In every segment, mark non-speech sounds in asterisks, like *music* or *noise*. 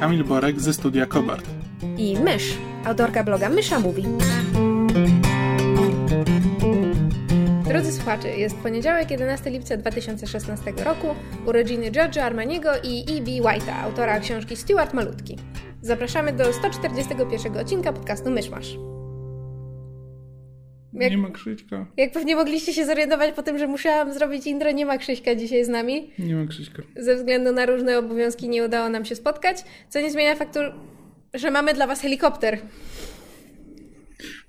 Kamil Borek ze studia Kobart. i Mysz, autorka bloga Mysza Mówi. Drodzy słuchacze, jest poniedziałek, 11 lipca 2016 roku, urodziny George'a Armaniego i E.B. White'a, autora książki Stuart Malutki. Zapraszamy do 141 odcinka podcastu Myszmasz. Jak, Nie ma Krzyśka. jak pewnie mogliście się zorientować po tym, że musiałam zrobić intro, nie ma Krzyśka dzisiaj z nami. Nie ma Krzyśka. Ze względu na różne obowiązki nie udało nam się spotkać, co nie zmienia faktu, że mamy dla Was helikopter.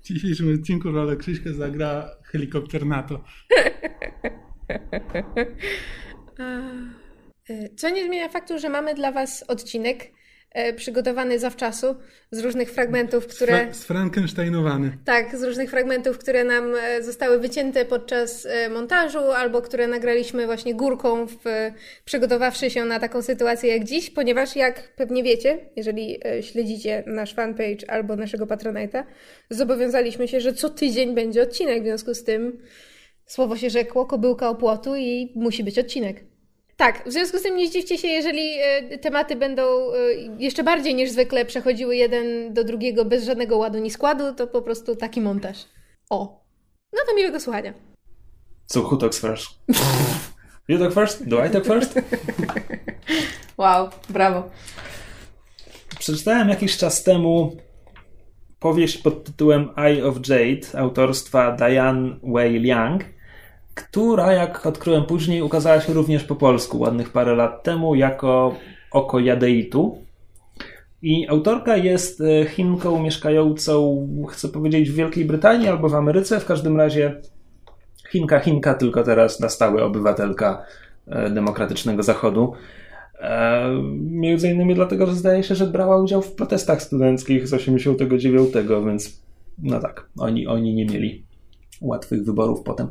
W dzisiejszym odcinku rolę Krzyśka zagra helikopter NATO. *laughs* E, Co nie zmienia faktu, że mamy dla Was odcinek przygotowany zawczasu z różnych fragmentów, które. Fra- Sfrankensteinowany. Tak, z różnych fragmentów, które nam e, zostały wycięte podczas e, montażu, albo które nagraliśmy właśnie górką, w, e, przygotowawszy się na taką sytuację jak dziś, ponieważ jak pewnie wiecie, jeżeli e, śledzicie nasz fanpage albo naszego Patronite'a, zobowiązaliśmy się, że co tydzień będzie odcinek, w związku z tym słowo się rzekło, kobyłka o płotu i musi być odcinek. Tak, w związku z tym nie zdziwcie się, jeżeli e, tematy będą e, jeszcze bardziej niż zwykle przechodziły jeden do drugiego bez żadnego ładu ni składu, to po prostu taki montaż. O. No to miłego słuchania. So who talks first? You talk first? Do I talk first? Wow, brawo. Przeczytałem jakiś czas temu powieść pod tytułem Eye of Jade autorstwa Diane Wei Liang, która, jak odkryłem później, ukazała się również po polsku ładnych parę lat temu jako Oko Jadeitu. I autorka jest e, Chinką mieszkającą, chcę powiedzieć, w Wielkiej Brytanii albo w Ameryce, w każdym razie Chinka, Chinka, tylko teraz na stałe obywatelka e, demokratycznego Zachodu. E, Między innymi dlatego, że zdaje się, że brała udział w protestach studenckich z 89, więc no tak, oni, oni nie mieli łatwych wyborów potem.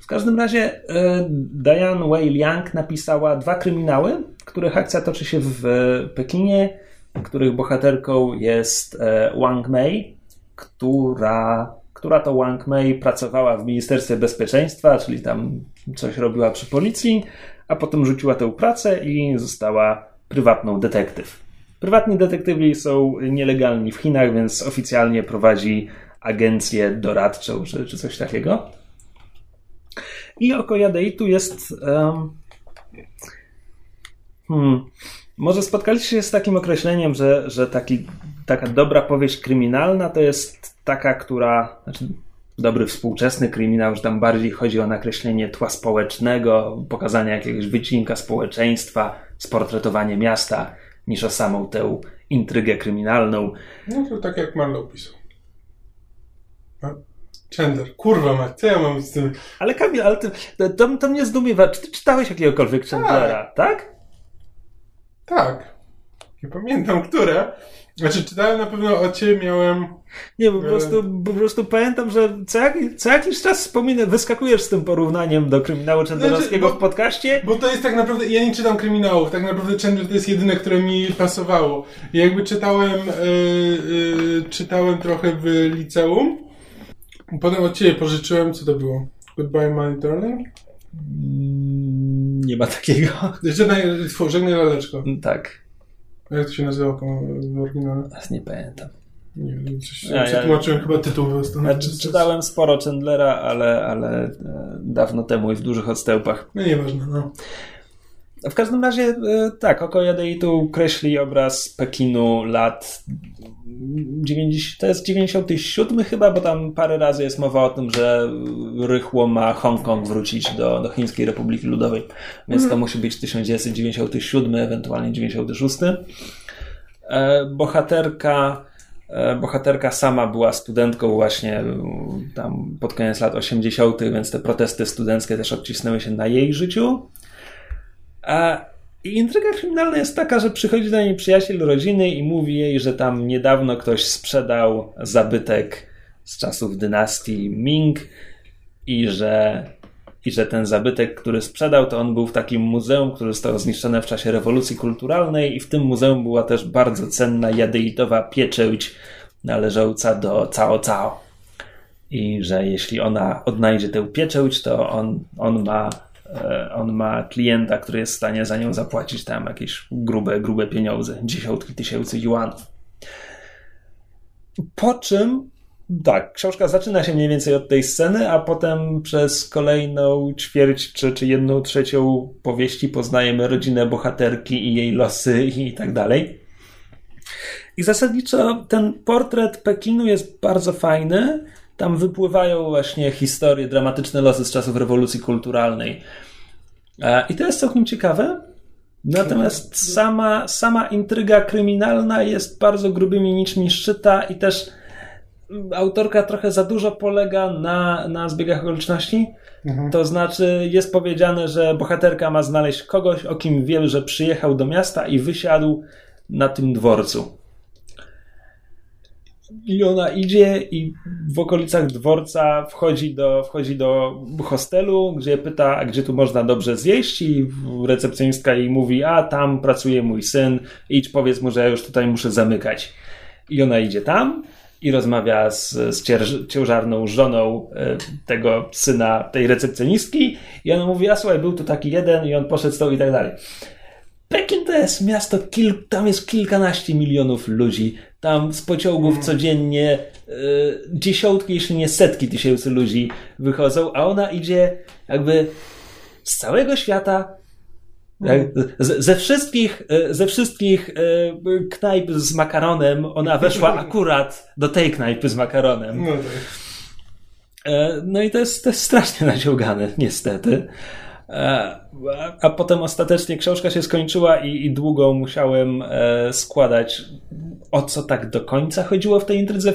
W każdym razie e, Diane Wei Liang napisała dwa kryminały, których akcja toczy się w e, Pekinie, których bohaterką jest e, Wang Mei, która, która to Wang Mei pracowała w Ministerstwie Bezpieczeństwa, czyli tam coś robiła przy policji, a potem rzuciła tę pracę i została prywatną detektyw. Prywatni detektywi są nielegalni w Chinach, więc oficjalnie prowadzi agencję doradczą czy, czy coś takiego. I oko Jadeitu jest. em, hmm, może spotkaliście się z takim określeniem, że, że taki, taka dobra powieść kryminalna to jest taka, która. Znaczy, dobry współczesny kryminał, że tam bardziej chodzi o nakreślenie tła społecznego, pokazanie jakiegoś wycinka społeczeństwa, sportretowanie miasta, niż o samą tę intrygę kryminalną. No to tak jak Marlow pisał. A? Chandler. Kurwa ma, co ja mam z tym? Ale Kamil, ale ty, to, to mnie zdumiewa. Czy ty czytałeś jakiegokolwiek Chandlera, tak? Tak. Nie pamiętam, które. Znaczy, czytałem na pewno o ciebie, miałem... Nie, po prostu, po prostu pamiętam, że co, jak, co jakiś czas wspominę, wyskakujesz z tym porównaniem do kryminału Chandlerowskiego Znaczy, bo- w podcaście. Bo to jest tak naprawdę, ja nie czytam kryminałów, tak naprawdę Chandler to jest jedyne, które mi pasowało. Ja jakby czytałem, yy, yy, czytałem trochę w liceum, potem od ciebie pożyczyłem, co to było? Goodbye My Darling? Mm, Nie ma takiego. *laughs* Żegnaj, żegnaj laleczko. Tak, Jak to się nazywa w oryginale? nie pamiętam. Nie wiem, coś Ja- ja- przetłumaczyłem chyba tytuł. Ja czy- czytałem sporo Chandlera, ale, ale e, dawno temu i w dużych odstępach. No nieważne, no. W każdym razie, e, tak, Oko Jadeitu kreśli obraz Pekinu lat 90, to jest 97 chyba, bo tam parę razy jest mowa o tym, że rychło ma Hongkong wrócić do, do Chińskiej Republiki Ludowej, więc to musi być 1997, ewentualnie 96. E, Bohaterka e, Bohaterka sama była studentką właśnie tam pod koniec lat 80., więc te protesty studenckie też odcisnęły się na jej życiu. A I intryga kryminalna jest taka, że przychodzi do niej przyjaciel rodziny i mówi jej, że tam niedawno ktoś sprzedał zabytek z czasów dynastii Ming i że, i że ten zabytek, który sprzedał, to on był w takim muzeum, które zostało zniszczone w czasie rewolucji kulturalnej i w tym muzeum była też bardzo cenna jadeitowa pieczęć należąca do Cao Cao. I że jeśli ona odnajdzie tę pieczęć, to on, on ma on ma klienta, który jest w stanie za nią zapłacić tam jakieś grube, grube pieniądze, dziesiątki tysięcy juanów. Po czym tak, książka zaczyna się mniej więcej od tej sceny, a potem przez kolejną ćwierć czy, czy jedną trzecią powieści poznajemy rodzinę bohaterki i jej losy i tak dalej. I zasadniczo ten portret Pekinu jest bardzo fajny. Tam wypływają właśnie historie, dramatyczne losy z czasów rewolucji kulturalnej. I to jest całkiem ciekawe. Natomiast sama, sama intryga kryminalna jest bardzo grubymi niczmi szczyta i też autorka trochę za dużo polega na, na zbiegach okoliczności. Mhm. To znaczy, jest powiedziane, że bohaterka ma znaleźć kogoś, o kim wie, że przyjechał do miasta i wysiadł na tym dworcu. I ona idzie i w okolicach dworca wchodzi do, wchodzi do hostelu, gdzie pyta, gdzie tu można dobrze zjeść i recepcjonistka jej mówi, a tam pracuje mój syn, idź powiedz mu, że ja już tutaj muszę zamykać. I ona idzie tam i rozmawia z, z ciężarną żoną e, tego syna tej recepcjonistki i ona mówi, a słuchaj, był tu taki jeden i on poszedł z tą i tak dalej. Pekin to jest miasto, kil, tam jest kilkanaście milionów ludzi. Tam z pociągów mm. codziennie y, dziesiątki, jeśli nie setki tysięcy ludzi wychodzą, a ona idzie jakby z całego świata ze wszystkich, e, ze wszystkich e, knajp z makaronem ona weszła *laughs* akurat do tej knajpy z makaronem. No, tak. e, no i to jest, to jest strasznie naciągane, niestety. A potem ostatecznie książka się skończyła i, i długo musiałem składać, o co tak do końca chodziło w tej intrydze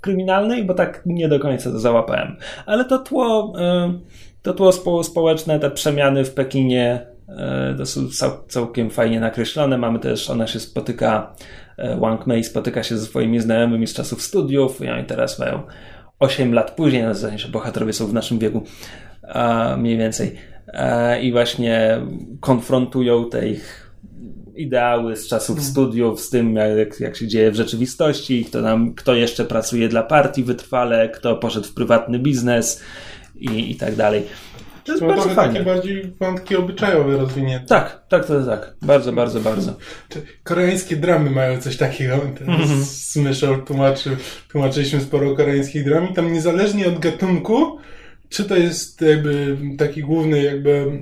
kryminalnej, bo tak nie do końca to załapałem. Ale to tło, to tło społeczne, te przemiany w Pekinie E, to są całkiem fajnie nakreślone. Mamy też, ona się spotyka, e, Wang Mei spotyka się ze swoimi znajomymi z czasów studiów i oni teraz mają 8 lat później, zasadzie, że bohaterowie są w naszym wieku mniej więcej e, i właśnie konfrontują te ich ideały z czasów hmm. studiów z tym, jak, jak się dzieje w rzeczywistości, kto, nam, kto jeszcze pracuje dla partii wytrwale, kto poszedł w prywatny biznes i, i tak dalej. To jest bardzo fajne. takie bardziej wątki obyczajowe rozwinięte. Tak, tak, to jest tak. Bardzo, bardzo, bardzo. Koreańskie dramy mają coś takiego. Mm-hmm. Z Myszą tłumaczy, tłumaczyliśmy sporo koreańskich dram i tam niezależnie od gatunku, czy to jest jakby taki główny jakby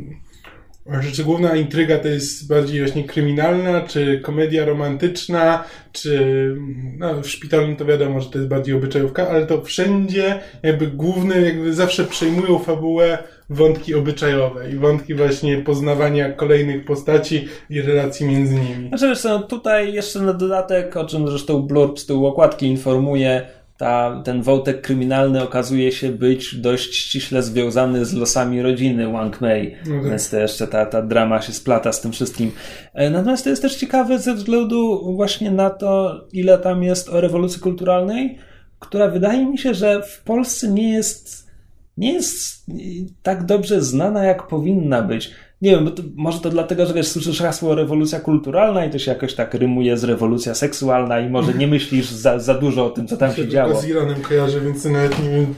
czy główna intryga to jest bardziej właśnie kryminalna, czy komedia romantyczna, czy no, w szpitalu to wiadomo, że to jest bardziej obyczajówka, ale to wszędzie jakby główne jakby zawsze przejmują fabułę wątki obyczajowe i wątki właśnie poznawania kolejnych postaci i relacji między nimi. Znaczy wiesz, no, tutaj jeszcze na dodatek, o czym zresztą blurb z tyłu okładki informuje, ta, ten wątek kryminalny okazuje się być dość ściśle związany z losami rodziny Wang Mei, tak. więc to jeszcze ta, ta drama się splata z tym wszystkim. E, natomiast to jest też ciekawe ze względu właśnie na to, ile tam jest o rewolucji kulturalnej, która wydaje mi się, że w Polsce nie jest nie jest tak dobrze znana, jak powinna być. Nie wiem, to, może to dlatego, że wiesz, słyszysz hasło rewolucja kulturalna i to się jakoś tak rymuje z rewolucja seksualna i może nie myślisz za, za dużo o tym, co tam się, się działo. z Iranem kojarzy, więc nawet nie wiem.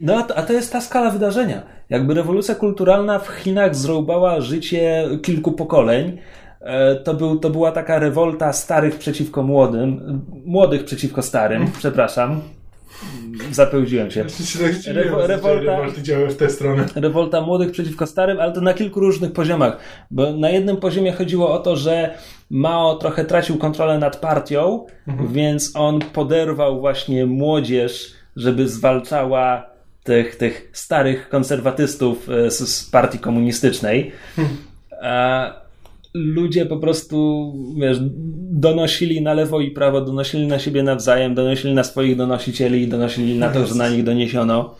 No, a to, a to jest ta skala wydarzenia. Jakby rewolucja kulturalna w Chinach zrobała życie kilku pokoleń, e, to, był, to była taka rewolta starych przeciwko młodym, młodych przeciwko starym, przepraszam, Zapełdziłem się. Rewo rewolta, w tę stronę. Rewolta młodych przeciwko starym, ale to na kilku różnych poziomach. Bo na jednym poziomie chodziło o to, że Mao trochę tracił kontrolę nad partią, mhm. więc on poderwał właśnie młodzież, żeby zwalczała tych, tych starych konserwatystów e, z, z partii komunistycznej. Mhm. A ludzie po prostu, wiesz, donosili na lewo i prawo, donosili na siebie nawzajem, donosili na swoich donosicieli i donosili na to, że na nich doniesiono.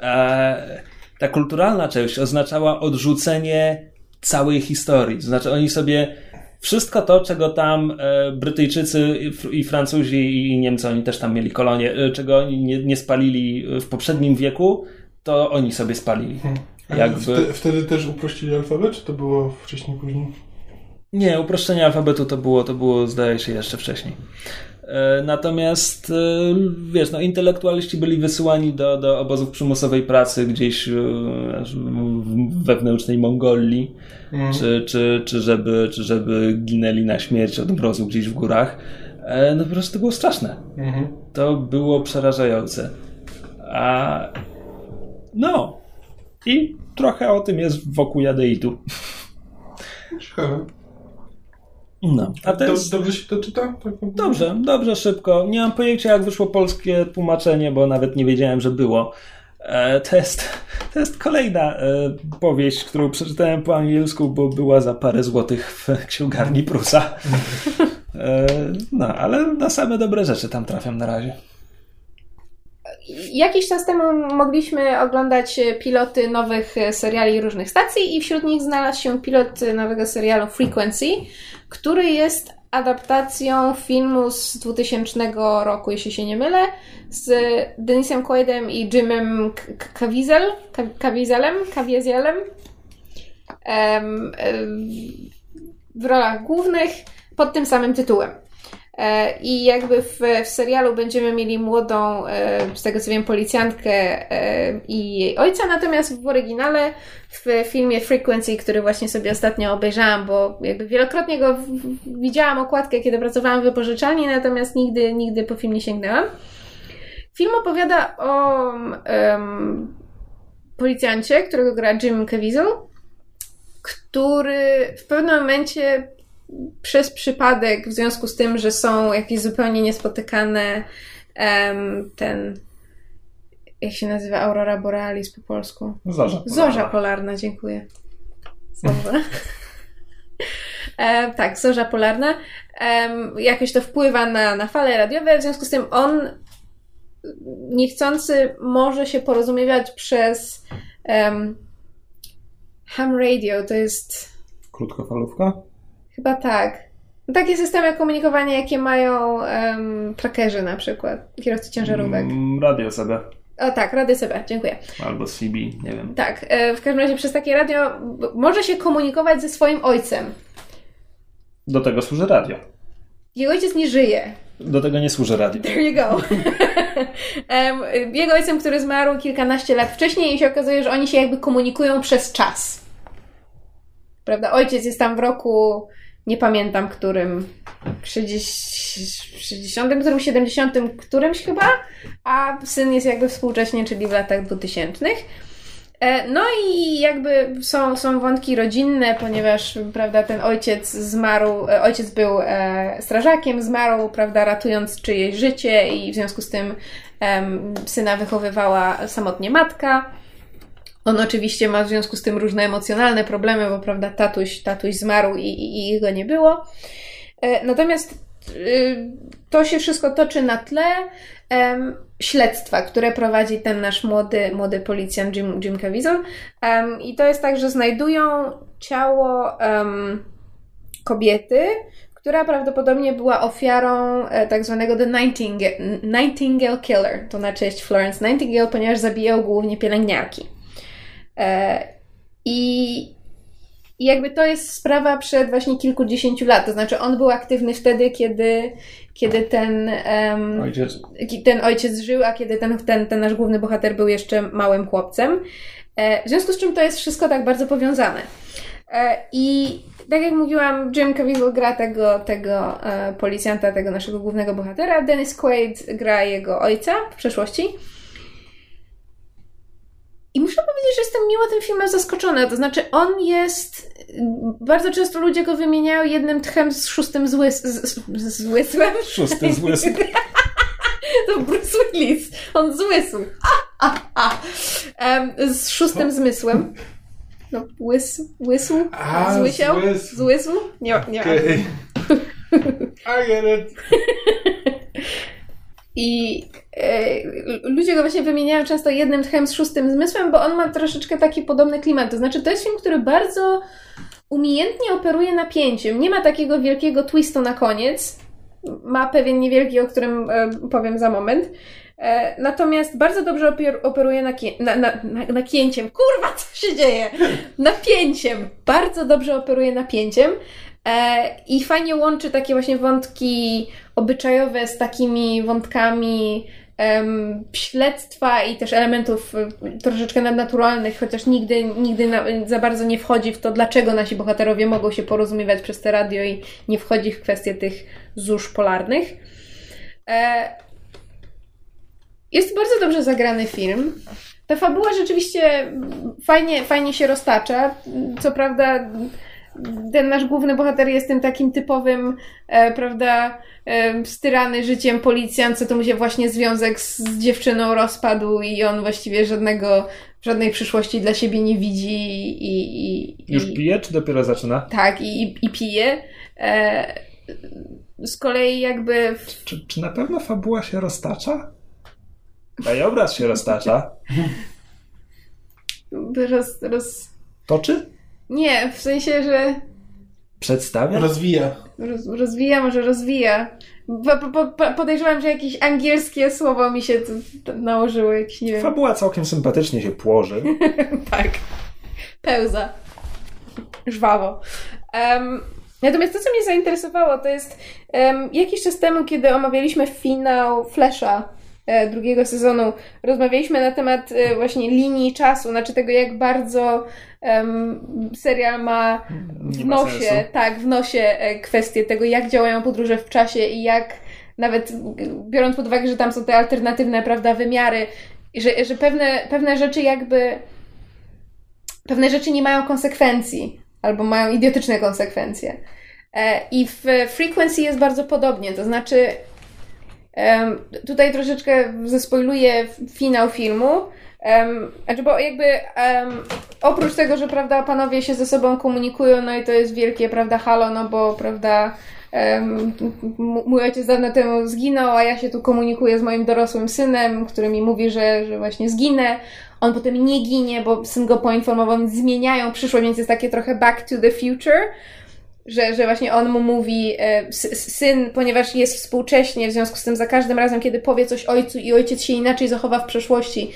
E, ta kulturalna część oznaczała odrzucenie całej historii. To znaczy oni sobie wszystko to, czego tam e, Brytyjczycy i Francuzi i Niemcy, oni też tam mieli kolonie, e, czego oni nie, nie spalili w poprzednim wieku, to oni sobie spalili. Hmm. Jakby... Wtedy, wtedy też uprościli alfabet, czy to było wcześniej, później? Nie, uproszczenie alfabetu to było, to było zdaje się jeszcze wcześniej. E, natomiast wiesz, no, intelektualiści byli wysyłani do, do obozów przymusowej pracy gdzieś w wewnętrznej Mongolii, mm. czy, czy, czy, żeby, czy żeby ginęli na śmierć od mrozu gdzieś w górach. No po prostu to było straszne. Mm -hmm. To było przerażające. A no, i trochę o tym jest wokół Jadeitu. Ciekawe. No, a to jest... Dobrze się to czyta? Tak dobrze, dobrze, szybko. Nie mam pojęcia, jak wyszło polskie tłumaczenie, bo nawet nie wiedziałem, że było. E, to jest, *laughs* to jest kolejna e, powieść, którą przeczytałem po angielsku, bo była za parę złotych w *laughs* księgarni Prusa. *laughs* E, no, ale na same dobre rzeczy tam trafiam na razie. Jakiś czas temu mogliśmy oglądać piloty nowych seriali różnych stacji i wśród nich znalazł się pilot nowego serialu Frequency, który jest adaptacją filmu z 2000 roku, jeśli się nie mylę, z Denisem Quaidem i Jimem Caviezel, Caviezelem, Caviezelem w rolach głównych pod tym samym tytułem. E, I jakby w, w serialu będziemy mieli młodą, e, z tego co wiem, policjantkę e, i jej ojca, natomiast w oryginale, w filmie Frequency, który właśnie sobie ostatnio obejrzałam, bo jakby wielokrotnie go widziałam okładkę, kiedy pracowałam w wypożyczalni, natomiast nigdy, nigdy po film nie sięgnęłam. Film opowiada o um, policjancie, którego gra Jim Caviezel, który w pewnym momencie przez przypadek, w związku z tym, że są jakieś zupełnie niespotykane um, ten jak się nazywa Aurora Borealis po polsku? Zorza polarna. Zorza polarna, dziękuję. Zorza. *laughs* e, tak, zorza polarna. E, jakoś to wpływa na, na fale radiowe, w związku z tym on niechcący może się porozumiewać przez um, ham radio, to jest... Krótkofalówka? Chyba tak. No takie systemy komunikowania, jakie mają um, trackerzy na przykład, kierowcy ciężarówek. Mm, radio sobie. O tak, radio sobie, dziękuję. Albo CB, nie wiem. Tak, e, w każdym razie przez takie radio może się komunikować ze swoim ojcem. Do tego służy radio. Jego ojciec nie żyje. Do tego nie służy radio. There you go. *laughs* Jego ojcem, który zmarł kilkanaście lat wcześniej i się okazuje, że oni się jakby komunikują przez czas. Prawda? Ojciec jest tam w roku nie pamiętam którym, 60, którym, 70, którymś chyba, a syn jest jakby współcześnie, czyli w latach 2000. E, no i jakby są, są wątki rodzinne, ponieważ prawda, ten ojciec zmarł, e, ojciec był e, strażakiem, zmarł, prawda, ratując czyjeś życie i w związku z tym syna wychowywała samotnie matka. On oczywiście ma w związku z tym różne emocjonalne problemy, bo prawda, tatuś, tatuś zmarł i, i, i go nie było. E, natomiast y, to się wszystko toczy na tle um, śledztwa, które prowadzi ten nasz młody, młody policjant Jim, Jim Caviezel. Um, I to jest tak, że znajdują ciało um, kobiety, która prawdopodobnie była ofiarą e, tak zwanego The Nightingale, Nightingale Killer, to na cześć Florence Nightingale, ponieważ zabijał głównie pielęgniarki. E, I i jakby to jest sprawa przed właśnie kilkudziesięciu lat. To znaczy, on był aktywny wtedy, kiedy, kiedy ten, um, ojciec. ten ojciec żył, a kiedy ten, ten, ten nasz główny bohater był jeszcze małym chłopcem. E, w związku z czym to jest wszystko tak bardzo powiązane. E, I tak jak mówiłam, Jim Caviezel gra tego, tego policjanta, tego naszego głównego bohatera. Dennis Quaid gra jego ojca w przeszłości. I muszę powiedzieć, że jestem miło tym filmem zaskoczona. To znaczy, on jest. Bardzo często ludzie go wymieniają jednym tchem z szóstym złys... z, z, złysłem. Szóstym złysłem. *laughs* to Bruce Willis. On złysł. A, a, a. Um, z szóstym zmysłem. No, łys, łysł? A, Złysiał? Złysł. Złysł? Nie, nie. Okay. *laughs* I get it. I e, ludzie go właśnie wymieniają często jednym tchem z szóstym zmysłem, bo on ma troszeczkę taki podobny klimat. To znaczy, to jest film, który bardzo umiejętnie operuje napięciem. Nie ma takiego wielkiego twistu na koniec. Ma pewien niewielki, o którym e, powiem za moment. E, natomiast bardzo dobrze operuje nakie- na, na, na. Kurwa, co się dzieje? Napięciem. Bardzo dobrze operuje napięciem. E, I fajnie łączy takie właśnie wątki obyczajowe z takimi wątkami em, śledztwa i też elementów y, troszeczkę nadnaturalnych, chociaż nigdy, nigdy na, za bardzo nie wchodzi w to, dlaczego nasi bohaterowie mogą się porozumiewać przez te radio i nie wchodzi w kwestię tych zórz polarnych. E, jest bardzo dobrze zagrany film. Ta fabuła rzeczywiście fajnie, fajnie się roztacza. Co prawda, ten nasz główny bohater jest tym takim typowym, e, prawda, e, styrany życiem policjant, co to mu się właśnie związek z, z dziewczyną rozpadł i on właściwie żadnego, żadnej przyszłości dla siebie nie widzi i... i, Już i pije, czy dopiero zaczyna? Tak, i, i, i pije. E, z kolei jakby... W, Czy, czy na pewno fabuła się roztacza? Krajobraz się roztacza. roz, roz, Toczy? Nie, w sensie, że... Przedstawia? Rozwija. Roz, rozwija, może rozwija. Po, po, po, podejrzewam, że jakieś angielskie słowo mi się tu, tu nałożyło, jakieś, nie wiem. Fabuła całkiem sympatycznie się płoży. *laughs* tak. Pełza. Żwawo. Um, natomiast to, co mnie zainteresowało, to jest um, jakiś czas temu, kiedy omawialiśmy finał Flesha e, drugiego sezonu, rozmawialiśmy na temat e, właśnie linii czasu, znaczy tego, jak bardzo em, serial ma w ma nosie, tak, w nosie e, kwestie tego, jak działają podróże w czasie i jak nawet biorąc pod uwagę, że tam są te alternatywne, prawda, wymiary, że, że pewne, pewne rzeczy jakby pewne rzeczy nie mają konsekwencji, albo mają idiotyczne konsekwencje. E, I w Frequency jest bardzo podobnie, to znaczy em, tutaj troszeczkę zespoiluję finał filmu, em, znaczy bo jakby em, oprócz tego, że prawda, panowie się ze sobą komunikują, no i to jest wielkie, prawda, halo, no bo prawda, em, m- mój ojciec dawno temu zginął, a ja się tu komunikuję z moim dorosłym synem, który mi mówi, że, że właśnie zginę. On potem nie ginie, bo syn go poinformował, więc zmieniają przyszłość, więc jest takie trochę back to the future że, że właśnie on mu mówi, e, syn, ponieważ jest współcześnie, w związku z tym za każdym razem, kiedy powie coś ojcu i ojciec się inaczej zachowa w przeszłości,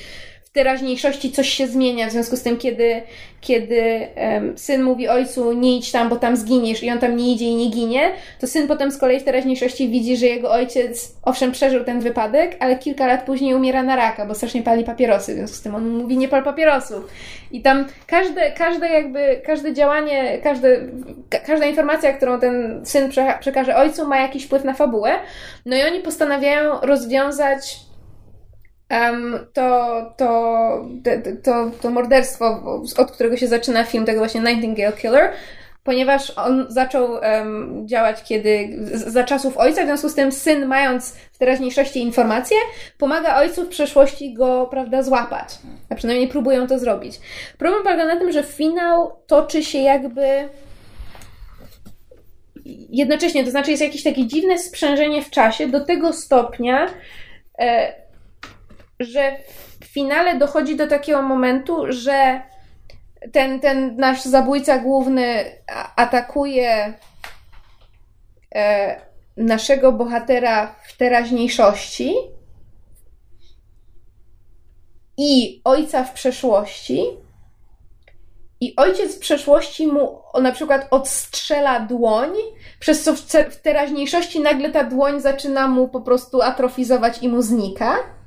teraźniejszości coś się zmienia, w związku z tym, kiedy, kiedy em, syn mówi ojcu, nie idź tam, bo tam zginiesz i on tam nie idzie i nie ginie, to syn potem z kolei w teraźniejszości widzi, że jego ojciec owszem przeżył ten wypadek, ale kilka lat później umiera na raka, bo strasznie pali papierosy, w związku z tym on mówi nie pal papierosów. I tam każde, każde jakby, każde działanie, każde, ka- każda informacja, którą ten syn prze, przekaże ojcu, ma jakiś wpływ na fabułę. No i oni postanawiają rozwiązać to, to, to, to morderstwo, od którego się zaczyna film tego właśnie Nightingale Killer, ponieważ on zaczął em, działać kiedy, za czasów ojca, w związku z tym syn, mając w teraźniejszości informacje, pomaga ojcu w przeszłości go, prawda, złapać. A przynajmniej próbują to zrobić. Problem polega na tym, że finał toczy się jakby jednocześnie, to znaczy jest jakieś takie dziwne sprzężenie w czasie do tego stopnia, e, że w finale dochodzi do takiego momentu, że ten, ten nasz zabójca główny atakuje e, naszego bohatera w teraźniejszości i ojca w przeszłości. I ojciec w przeszłości mu na przykład odstrzela dłoń, przez co w teraźniejszości nagle ta dłoń zaczyna mu po prostu atrofizować i mu znika.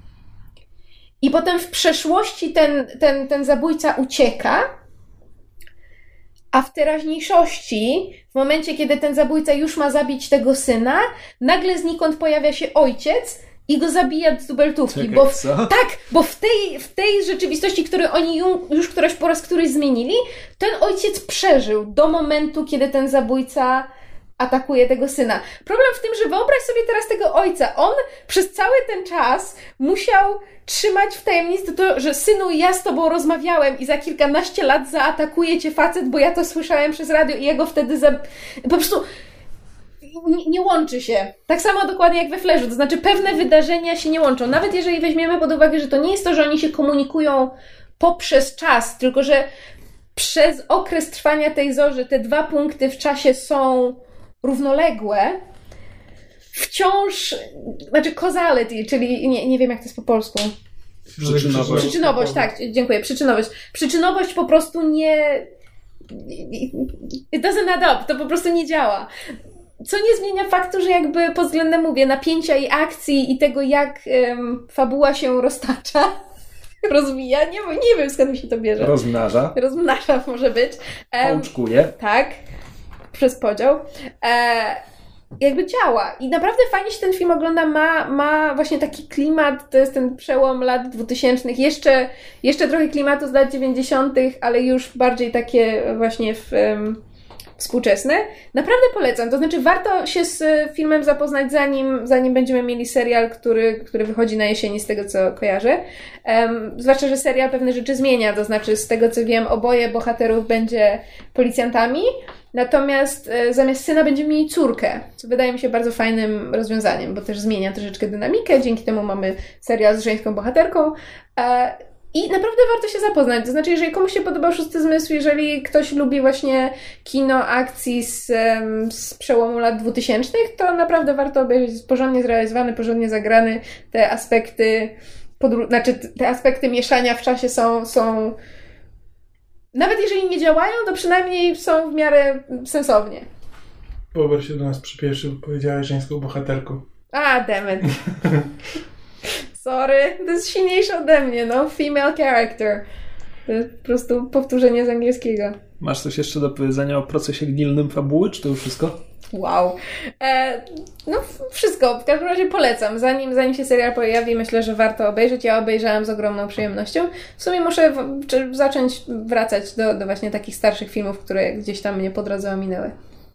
I potem w przeszłości ten, ten, ten zabójca ucieka, a w teraźniejszości, w momencie, kiedy ten zabójca już ma zabić tego syna, nagle znikąd pojawia się ojciec i go zabija z dubeltówki. Czekaj, bo w, co? tak, bo w tej, w tej rzeczywistości, której oni już któraś po raz któryś zmienili, ten ojciec przeżył do momentu, kiedy ten zabójca atakuje tego syna. Problem w tym, że wyobraź sobie teraz tego ojca. On przez cały ten czas musiał trzymać w tajemnicy to, że synu, ja z tobą rozmawiałem i za kilkanaście lat zaatakuje cię facet, bo ja to słyszałem przez radio i ja go wtedy za... Po prostu nie, nie łączy się. Tak samo dokładnie jak we Flashu, to znaczy pewne wydarzenia się nie łączą. Nawet jeżeli weźmiemy pod uwagę, że to nie jest to, że oni się komunikują poprzez czas, tylko że przez okres trwania tej zorzy te dwa punkty w czasie są równoległe, wciąż, znaczy causality, czyli nie, nie wiem jak to jest po polsku. Przyczynowość. Przyczynowość, tak, dziękuję, przyczynowość. Przyczynowość po prostu nie. It doesn't add up, to po prostu nie działa. Co nie zmienia faktu, że jakby pod względem, mówię, napięcia i akcji i tego, jak um, fabuła się roztacza, *laughs* rozwija, nie, nie wiem skąd mi się to bierze. Rozmnaża. Rozmnaża może być. Um, Pączkuje. tak, przez podział. E, jakby działa. I naprawdę fajnie się ten film ogląda, ma, ma właśnie taki klimat, to jest ten przełom lat 2000, jeszcze, jeszcze trochę klimatu z lat 90., ale już bardziej takie właśnie w, um, współczesne. Naprawdę polecam, to znaczy warto się z filmem zapoznać zanim, zanim będziemy mieli serial, który, który wychodzi na jesieni z tego co kojarzę. Um, zwłaszcza, że serial pewne rzeczy zmienia, to znaczy z tego co wiem oboje bohaterów będzie policjantami, Natomiast e, zamiast syna będziemy mieli córkę, co wydaje mi się bardzo fajnym rozwiązaniem, bo też zmienia troszeczkę dynamikę. Dzięki temu mamy serial z żeńską bohaterką. E, I naprawdę warto się zapoznać. To znaczy, jeżeli komuś się podobał Szósty Zmysł, jeżeli ktoś lubi właśnie kino akcji z, z przełomu lat 2000, to naprawdę warto obejrzeć porządnie zrealizowany, porządnie zagrany. Te aspekty, podru- znaczy te aspekty mieszania w czasie są, są nawet jeżeli nie działają, to przynajmniej są w miarę sensownie. Bober się do nas przypieszy, bo powiedziałeś żeńską bohaterką. A, demet. *laughs* Sorry, to jest silniejsze ode mnie, no. Female character. To jest po prostu powtórzenie z angielskiego. Masz coś jeszcze do powiedzenia o procesie gnilnym fabuły, czy to już wszystko? Wow. E, no, wszystko. W każdym razie polecam. Zanim, zanim się serial pojawi, myślę, że warto obejrzeć. Ja obejrzałam z ogromną przyjemnością. W sumie muszę w, zacząć wracać do, do właśnie takich starszych filmów, które gdzieś tam mnie po drodze ominęły.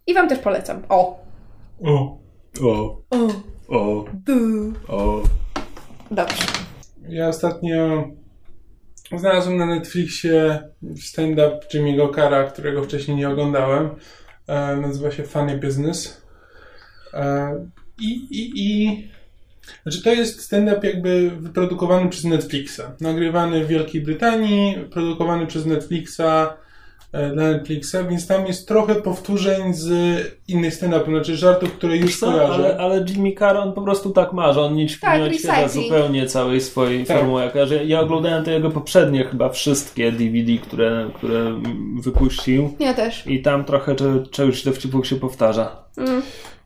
I Wam też polecam. O! O! O! O! O! Du. O! Dobrze. Ja ostatnio znalazłem na Netflixie stand-up Jimmy'ego Cara, którego wcześniej nie oglądałem. E, nazywa się Funny Business. E, I, i, i znaczy to jest stand-up jakby wyprodukowany przez Netflixa. Nagrywany w Wielkiej Brytanii, produkowany przez Netflixa e, dla Netflixa, więc tam jest trochę powtórzeń z innych stand-upów, znaczy żartów, które już Co? kojarzę. Ale, ale Jimmy Carr, on po prostu tak ma, że on nie, Tak, nie odświeża zupełnie całej swojej Tak. formuły. Ja, ja oglądałem te jego poprzednie chyba wszystkie DVD, które, które wypuścił Ja też. i tam trochę cze- czegoś dowcipów się powtarza. Mm.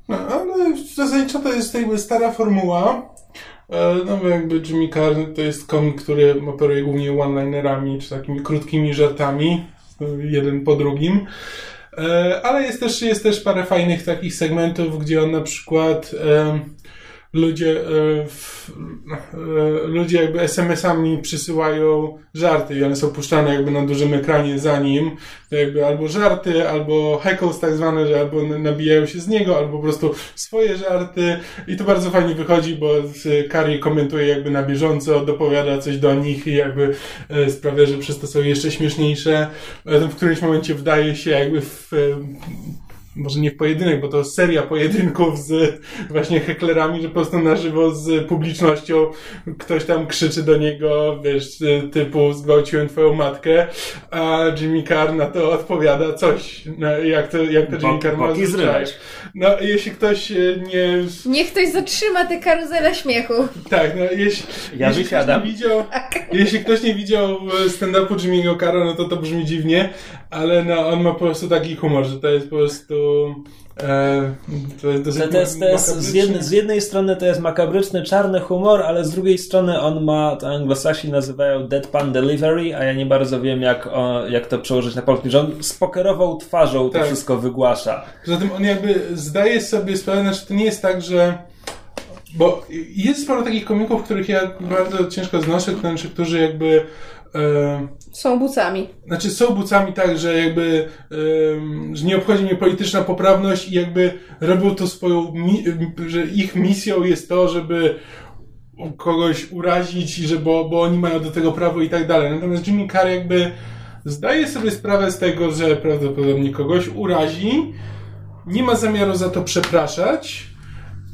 No, ale zasadniczo to jest jakby stara formuła. E, No bo jakby Jimmy Carr to jest komik, który operuje głównie one-linerami, czy takimi krótkimi żartami, jeden po drugim. E, Ale jest też, jest też parę fajnych takich segmentów, gdzie on na przykład ludzie, e, e, ludzie jakby SMS-ami przysyłają żarty i one są puszczane jakby na dużym ekranie za nim. To jakby albo żarty, albo heckles tak zwane, że albo nabijają się z niego, albo po prostu swoje żarty i to bardzo fajnie wychodzi, bo Kari komentuje jakby na bieżąco, dopowiada coś do nich i jakby e, sprawia, że przez to są jeszcze śmieszniejsze. W którymś momencie wdaje się jakby w może nie w pojedynek, bo to seria pojedynków z właśnie heklerami, że po prostu na żywo z publicznością ktoś tam krzyczy do niego, wiesz, typu zgwałciłem twoją matkę, a Jimmy Carr na to odpowiada coś, no, jak to, jak to Jimmy Carr ma zrywać. No, jeśli ktoś e, nie... Niech ktoś zatrzyma tę karuzelę śmiechu. Tak, no, jeśli, Ja jeśli ktoś nie widział, jeśli ktoś nie widział e, stand-upu Jimmy'ego Carra, no to to brzmi dziwnie, ale no, on ma po prostu taki humor, że to jest po prostu e, to jest dosyć To, to jest, to jest z, jednej, z jednej strony to jest makabryczny, czarny humor, ale z drugiej strony on ma, to anglosasi nazywają deadpan delivery, a ja nie bardzo wiem jak, o, jak to przełożyć na polski, że on z pokerową twarzą to Tak. wszystko wygłasza. Poza tym on jakby zdaje sobie sprawę, znaczy to nie jest tak, że bo jest sporo takich komików, których ja bardzo ciężko znoszę, to znaczy, którzy jakby e, Są bucami. Znaczy są bucami tak, że jakby że nie obchodzi mnie polityczna poprawność i jakby robią to swoją, mi, że ich misją jest to, żeby kogoś urazić, że bo, bo oni mają do tego prawo i tak dalej. Natomiast Jimmy Carr jakby zdaje sobie sprawę z tego, że prawdopodobnie kogoś urazi, nie ma zamiaru za to przepraszać,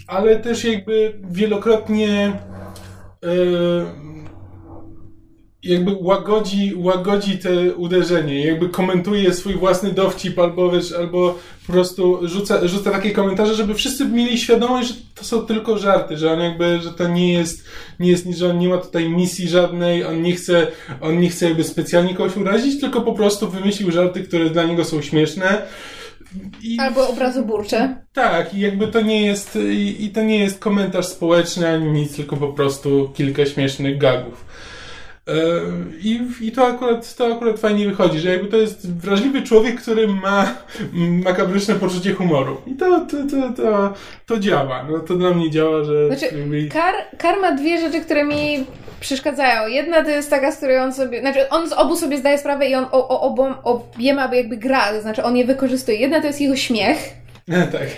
ale też jakby wielokrotnie e, jakby łagodzi, łagodzi te uderzenie, jakby komentuje swój własny dowcip, albo wiesz, albo po prostu rzuca, rzuca takie komentarze, żeby wszyscy mieli świadomość, że to są tylko żarty, że on jakby, że to nie jest, nie jest że on nie ma tutaj misji żadnej, on nie chce, on nie chce jakby specjalnie kogoś urazić, tylko po prostu wymyślił żarty, które dla niego są śmieszne. I, Albo obrazoburcze. Tak, i jakby to nie jest, i, i to nie jest komentarz społeczny ani nic, tylko po prostu kilka śmiesznych gagów. I, I to akurat, to akurat fajnie wychodzi, że jakby to jest wrażliwy człowiek, który ma makabryczne poczucie humoru. I to, to, to, to, to działa. No to dla mnie działa, że... Znaczy, jakby... Kar, Kar ma dwie rzeczy, które mi przeszkadzają. Jedna to jest taka, z której on sobie... Znaczy, on z obu sobie zdaje sprawę i on o, o obom, obiema jakby gra, to znaczy on je wykorzystuje. Jedna to jest jego śmiech. *laughs* tak.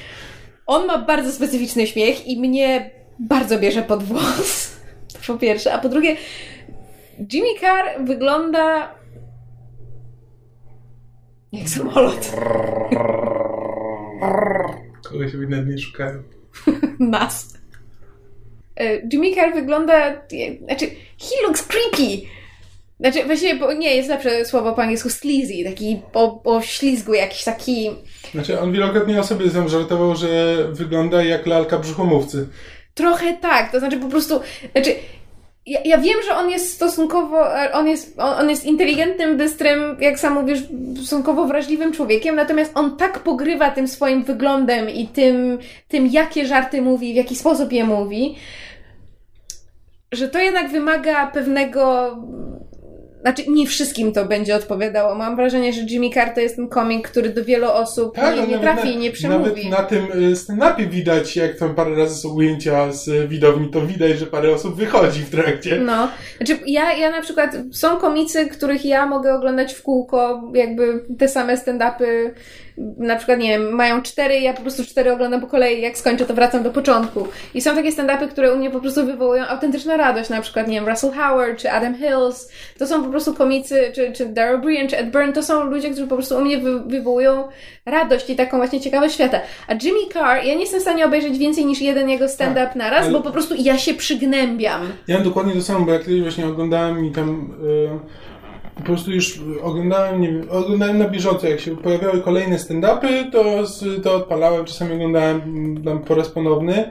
On ma bardzo specyficzny śmiech i mnie bardzo bierze pod włos. *laughs* To po pierwsze. A po drugie Jimmy Carr wygląda jak samolot. Kogoś nawet nie szukają. Nas. *laughs* E, Jimmy Carr wygląda, znaczy, he looks creepy. Znaczy, właściwie nie, jest lepsze słowo po angielsku sleazy, taki po, po ślizgu, jakiś taki... Znaczy, on wielokrotnie o sobie żartował, że wygląda jak lalka brzuchomówcy. Trochę tak, to znaczy po prostu, znaczy ja, ja, wiem, że on jest stosunkowo, on jest, on, on, jest inteligentnym, bystrym, jak sam mówisz, stosunkowo wrażliwym człowiekiem, natomiast on tak pogrywa tym swoim wyglądem i tym, tym jakie żarty mówi, w jaki sposób je mówi, że to jednak wymaga pewnego znaczy, nie wszystkim to będzie odpowiadało. Mam wrażenie, że Jimmy Carr to jest ten komik, który do wielu osób tak, nie, nie trafi i nie przemówi. Nawet na tym y, stand-upie widać, jak tam parę razy są ujęcia z widowni, to widać, że parę osób wychodzi w trakcie. No. Znaczy, ja, ja na przykład, są komicy, których ja mogę oglądać w kółko, jakby te same stand-upy na przykład, nie wiem, mają cztery, ja po prostu cztery oglądam po kolei, jak skończę, to wracam do początku. I są takie stand-upy, które u mnie po prostu wywołują autentyczną radość, na przykład, nie wiem, Russell Howard, czy Adam Hills, to są po prostu komicy, czy, czy Daryl Brian, czy Ed Byrne, to są ludzie, którzy po prostu u mnie wy, wywołują radość i taką właśnie ciekawość świata. A Jimmy Carr, ja nie jestem w stanie obejrzeć więcej niż jeden jego stand-up tak, naraz, ale... bo po prostu ja się przygnębiam. Ja mam dokładnie to samo, bo jak kiedyś właśnie oglądałem i tam... Yy po prostu już oglądałem, nie wiem, oglądałem na bieżąco, jak się pojawiały kolejne stand-upy, to, to odpalałem, czasami oglądałem tam po raz ponowny.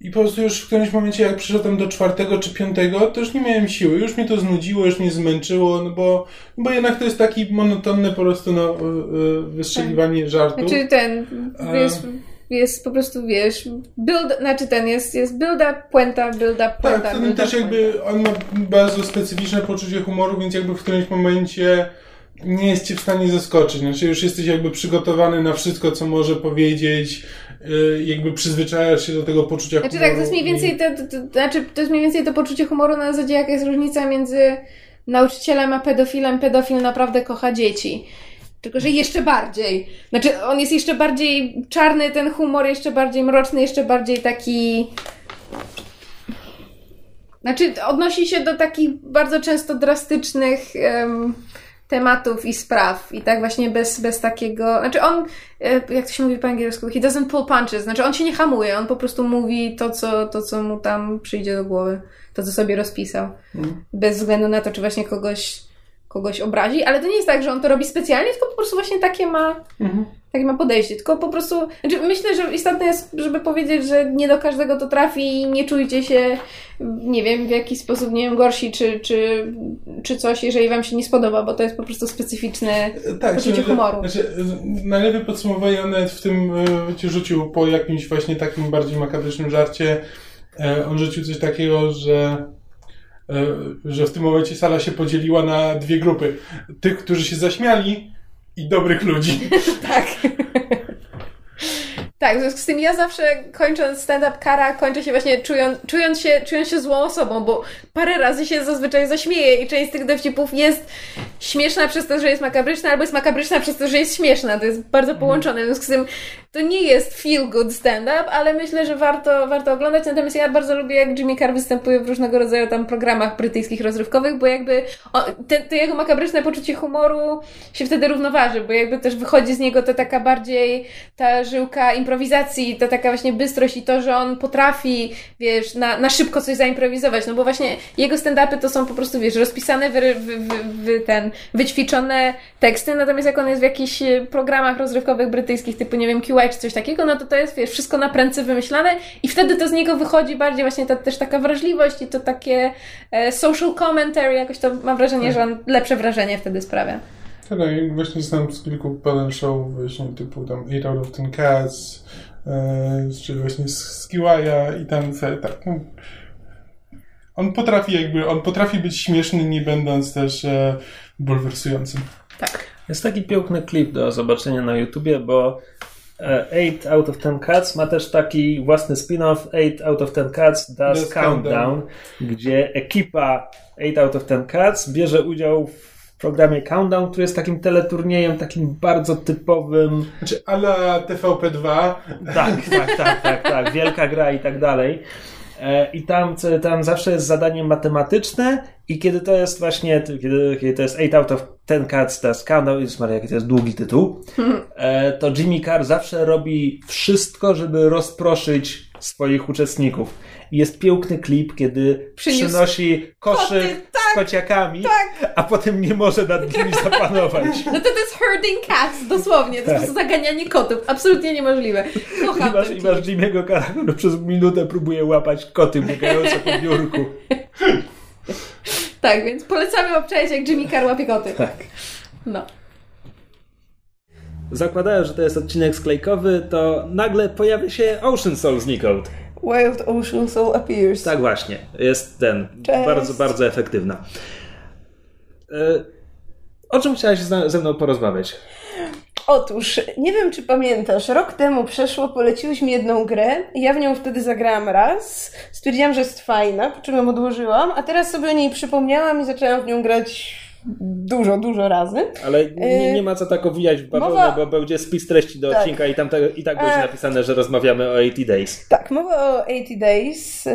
I po prostu już w którymś momencie, jak przyszedłem do czwartego czy piątego, to już nie miałem siły, już mnie to znudziło, już mnie zmęczyło, no bo, bo jednak to jest taki monotonny po prostu no, e, e, wystrzeliwanie żartu. Znaczy ten, jest jest po prostu, wiesz, build, znaczy ten jest, jest build-up, puenta, build-up, puenta. Tak, ten też jakby, on ma bardzo specyficzne poczucie humoru, więc jakby w którymś momencie nie jest cię w stanie zaskoczyć. Znaczy już jesteś jakby przygotowany na wszystko, co może powiedzieć, yy, jakby przyzwyczajasz się do tego poczucia znaczy, humoru. Znaczy tak, to jest mniej więcej to, to, to, znaczy, to jest mniej więcej to poczucie humoru na zasadzie, jaka jest różnica między nauczycielem a pedofilem. Pedofil naprawdę kocha dzieci. Tylko, że jeszcze bardziej. Znaczy, on jest jeszcze bardziej czarny, ten humor, jeszcze bardziej mroczny, jeszcze bardziej taki. Znaczy, odnosi się do takich bardzo często drastycznych um, tematów i spraw. I tak właśnie bez, bez takiego. Znaczy, on, e, jak to się mówi po angielsku, he doesn't pull punches. Znaczy, on się nie hamuje, on po prostu mówi to, co, to, co mu tam przyjdzie do głowy. To, co sobie rozpisał. Mm. Bez względu na to, czy właśnie kogoś kogoś obrazi, ale to nie jest tak, że on to robi specjalnie, tylko po prostu właśnie takie ma, mhm. takie ma podejście. Tylko po prostu, znaczy myślę, że istotne jest, żeby powiedzieć, że nie do każdego to trafi i nie czujcie się, nie wiem, w jakiś sposób, nie wiem, gorsi czy, czy, czy coś, jeżeli wam się nie spodoba, bo to jest po prostu specyficzne tak, poczucie humoru. Znaczy, najlepiej podsumowanie w tym e, rzucił po jakimś właśnie takim bardziej makabrycznym żarcie, e, on rzucił coś takiego, że E, że w tym momencie sala się podzieliła na dwie grupy. Tych, którzy się zaśmiali i dobrych ludzi. *laughs* tak. Tak, w związku z tym ja zawsze kończąc stand-up kara, kończę się właśnie czując, czując, się, czując się złą osobą, bo parę razy się zazwyczaj zaśmieję i część z tych dowcipów jest śmieszna przez to, że jest makabryczna, albo jest makabryczna przez to, że jest śmieszna. To jest bardzo połączone. W związku z tym to nie jest feel good stand-up, ale myślę, że warto, warto oglądać. Natomiast ja bardzo lubię, jak Jimmy Carr występuje w różnego rodzaju tam programach brytyjskich rozrywkowych, bo jakby to jego makabryczne poczucie humoru się wtedy równoważy, bo jakby też wychodzi z niego to taka bardziej ta żyłka improwizacji, ta taka właśnie bystrość i to, że on potrafi, wiesz, na, na szybko coś zaimprowizować, no bo właśnie jego stand-upy to są po prostu, wiesz, rozpisane, wy, wy, wy, ten, wyćwiczone teksty, natomiast jak on jest w jakichś programach rozrywkowych brytyjskich, typu, nie wiem, QI czy coś takiego, no to to jest, wiesz, wszystko na prędce wymyślane i wtedy to z niego wychodzi bardziej właśnie ta, też taka wrażliwość i to takie e, social commentary, jakoś to mam wrażenie, że on lepsze wrażenie wtedy sprawia. Tak, no i właśnie znam z kilku panel show właśnie typu tam 8 out of 10 Cats, e, czy właśnie z Kiwaja i tam tak. No. On potrafi jakby, on potrafi być śmieszny, nie będąc też e, bulwersującym. Tak. Jest taki piękny klip do zobaczenia na YouTubie, bo 8 out of 10 Cats ma też taki własny spin-off 8 out of 10 Cats Does, Does Countdown, Countdown. gdzie ekipa 8 out of 10 Cats bierze udział w programie Countdown, który jest takim teleturniejem, takim bardzo typowym Znaczy, ala TVP2, tak, tak, tak, tak, tak, wielka gra i tak dalej. E, I tam, tam zawsze jest zadanie matematyczne i kiedy to jest właśnie, kiedy, kiedy to jest 8 out of 10 cards, to jest countdown, Jezus Maria, to jest długi tytuł, *laughs* e, to Jimmy Carr zawsze robi wszystko, żeby rozproszyć swoich uczestników. I jest piękny klip, kiedy Przyniósł przynosi koszyk koty, tak, z kociakami, a potem nie może nad nimi zapanować. No to to jest herding cats, dosłownie. To jest po prostu zaganianie kotów. Absolutnie niemożliwe. I Kocham masz, ten i masz Jimmy'ego Carra, który przez minutę próbuje łapać koty biegające po biurku. Tak, więc polecamy obczaić, jak Jimmy Carr łapie koty. Tak. No. Zakładając, że to jest odcinek sklejkowy, to nagle pojawia się Ocean Soul znikąd. Wild Ocean Soul appears. Tak właśnie, jest ten. Cześć. Bardzo, bardzo efektywna. E, O czym chciałaś ze mną porozmawiać? Otóż, nie wiem czy pamiętasz, rok temu przeszło, poleciłeś mi jedną grę ja w nią wtedy zagrałam raz. Stwierdziłam, że jest fajna, po czym ją odłożyłam, a teraz sobie o niej przypomniałam i zaczęłam w nią grać dużo, dużo razy. Ale nie, nie ma co tak owijać w bawełnę, mowa- bo będzie spis treści do Tak. odcinka i tam i tak będzie E. napisane, że rozmawiamy o 80 Days. Tak, mowa o 80 Days, yy,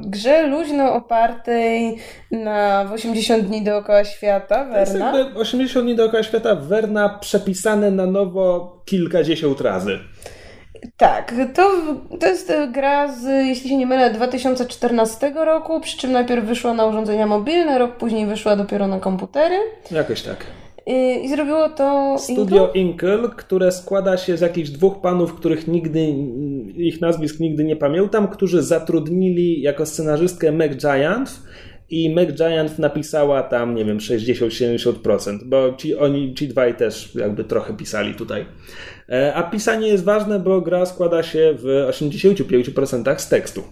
grze luźno opartej na w 80 dni dookoła świata, To jest Werna. jakby 80 dni dookoła świata Werna przepisane na nowo kilkadziesiąt razy. Tak, to, to jest e, gra z, jeśli się nie mylę, 2014 roku, przy czym najpierw wyszła na urządzenia mobilne, rok później wyszła dopiero na komputery Jakoś tak. i, i zrobiło to Studio Inkle, które składa się z jakichś dwóch panów, których nigdy, ich nazwisk nigdy nie pamiętam, którzy zatrudnili jako scenarzystkę Meg Giant i Meg Giant napisała tam, nie wiem, 60-70%, bo ci, oni, ci dwaj też jakby trochę pisali tutaj. E, A pisanie jest ważne, bo gra składa się w 85% z tekstu.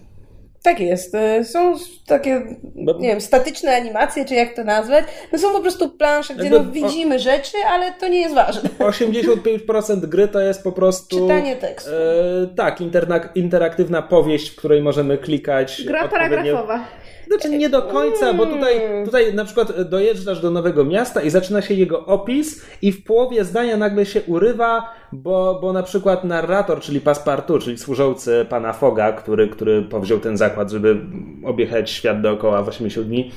Tak jest. e, Są takie, nie wiem, statyczne animacje, czy jak to nazwać. No są po prostu plansze, gdzie Jakby no, widzimy rzeczy, ale to nie jest ważne. *laughs* 85% gry to jest po prostu. Czytanie tekstu. E, tak, interna- interaktywna powieść, w której możemy klikać. Gra odpowiednio- paragrafowa. Znaczy nie do końca, bo tutaj, tutaj na przykład dojeżdżasz do nowego miasta i zaczyna się jego opis i w połowie zdania nagle się urywa, bo, bo na przykład narrator, czyli paspartu, czyli służący pana Foga, który, który powziął ten zakład, żeby objechać świat dookoła w 80 dni,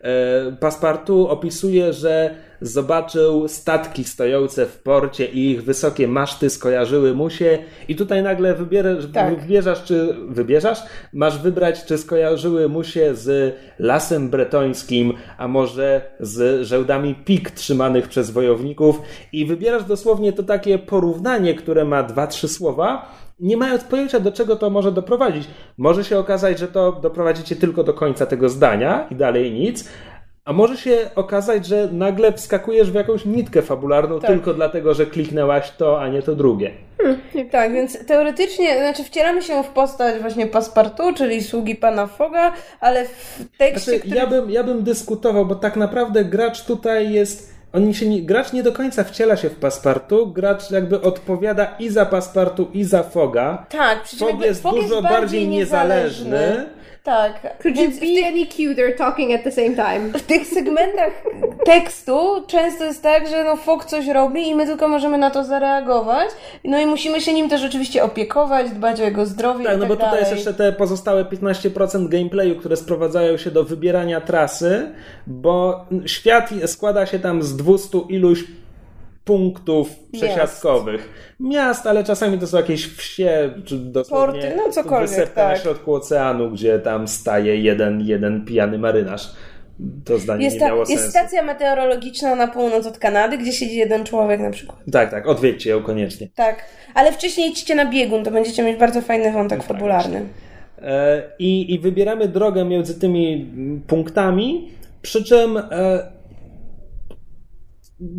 e, paspartu opisuje, że zobaczył statki stojące w porcie i ich wysokie maszty skojarzyły mu się i tutaj nagle wybierasz, Tak. wybierzasz, czy wybierzesz, masz wybrać, czy skojarzyły mu się z lasem bretońskim, a może z żełdami pik trzymanych przez wojowników i wybierasz dosłownie to takie porównanie, które ma dwa, trzy słowa, nie mając pojęcia, do czego to może doprowadzić. Może się okazać, że to doprowadzi cię tylko do końca tego zdania i dalej nic, a może się okazać, że nagle wskakujesz w jakąś nitkę fabularną Tak. tylko dlatego, że kliknęłaś to, a nie to drugie. Tak, więc teoretycznie, znaczy wcielamy się w postać właśnie paspartu, czyli sługi pana Foga, ale w tekście, Znaczy, który... ja, bym, ja bym dyskutował, bo tak naprawdę gracz tutaj jest. On się nie, gracz nie do końca wciela się w paspartu, gracz jakby odpowiada i za paspartu, i za Foga. Tak, przy czym Fog jest Fog dużo jest bardziej niezależny. Tak. Could you be any cuter talking at the same time? w tych segmentach tekstu często jest tak, że no Fok coś robi i my tylko możemy na to zareagować. No i musimy się nim też oczywiście opiekować, dbać o jego zdrowie Tak, i no tak bo tutaj dalej. jest jeszcze te pozostałe 15% gameplayu, które sprowadzają się do wybierania trasy, bo świat składa się tam z 200 iluś punktów przesiadkowych. Miast, ale czasami to są jakieś wsie, czy dosłownie Porty, no cokolwiek, wysepka na tak. środku oceanu, gdzie tam staje jeden, jeden pijany marynarz. To zdanie Jest, nie ta, miało jest sensu. stacja meteorologiczna na północ od Kanady, gdzie siedzi jeden człowiek na przykład. Tak, tak, odwiedźcie ją koniecznie. Tak, ale wcześniej idźcie na biegun, to będziecie mieć bardzo fajny wątek fabularny. E, I, I wybieramy drogę między tymi punktami, przy czym e,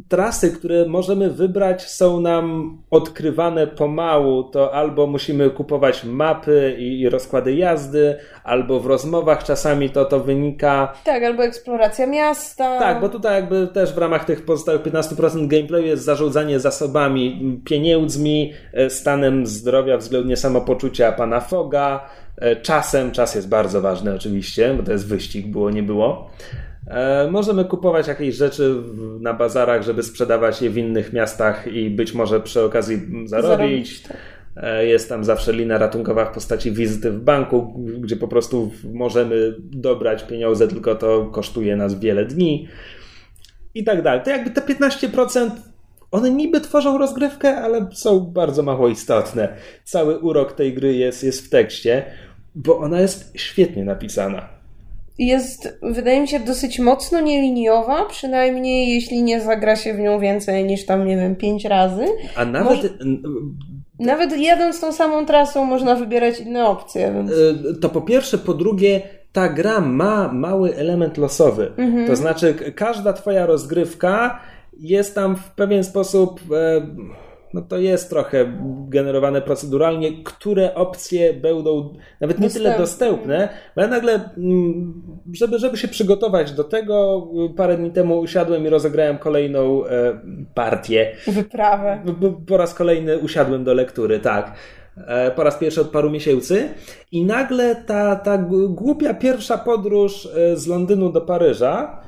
trasy, które możemy wybrać, są nam odkrywane pomału. To albo musimy kupować mapy i, i rozkłady jazdy, albo w rozmowach czasami to, to wynika. Tak, albo eksploracja miasta. Tak, bo tutaj jakby też w ramach tych pozostałych 15% gameplayu jest zarządzanie zasobami, pieniędzmi, e, stanem zdrowia względnie samopoczucia pana Foga, e, czasem, czas jest bardzo ważny oczywiście, bo to jest wyścig, było nie było. E, Możemy kupować jakieś rzeczy na bazarach, żeby sprzedawać je w innych miastach i być może przy okazji. Zarobić, tak. E, Jest tam zawsze lina ratunkowa w postaci wizyty w banku, gdzie po prostu możemy dobrać pieniądze, tylko to kosztuje nas wiele dni i tak dalej. To jakby te 15% one niby tworzą rozgrywkę, ale są bardzo mało istotne. Cały urok tej gry jest, jest w tekście, bo ona jest świetnie napisana. Jest, wydaje mi się, dosyć mocno nieliniowa, przynajmniej jeśli nie zagra się w nią więcej niż tam, nie wiem, pięć razy. A nawet Może- Nawet jadąc tą samą trasą można wybierać inne opcje, więc... Y, To po pierwsze, po drugie, ta gra ma mały element losowy. To znaczy, każda twoja rozgrywka jest tam w pewien sposób. e, No to jest trochę generowane proceduralnie, które opcje będą nawet nie tyle Dostępne. dostępne, bo ja nagle, mm, żeby, żeby się przygotować do tego, y, parę dni temu usiadłem i rozegrałem kolejną e, partię. Wyprawę. Po raz kolejny usiadłem do lektury, tak. E, Po raz pierwszy od paru miesięcy. I nagle ta, ta głupia pierwsza podróż e, z Londynu do Paryża,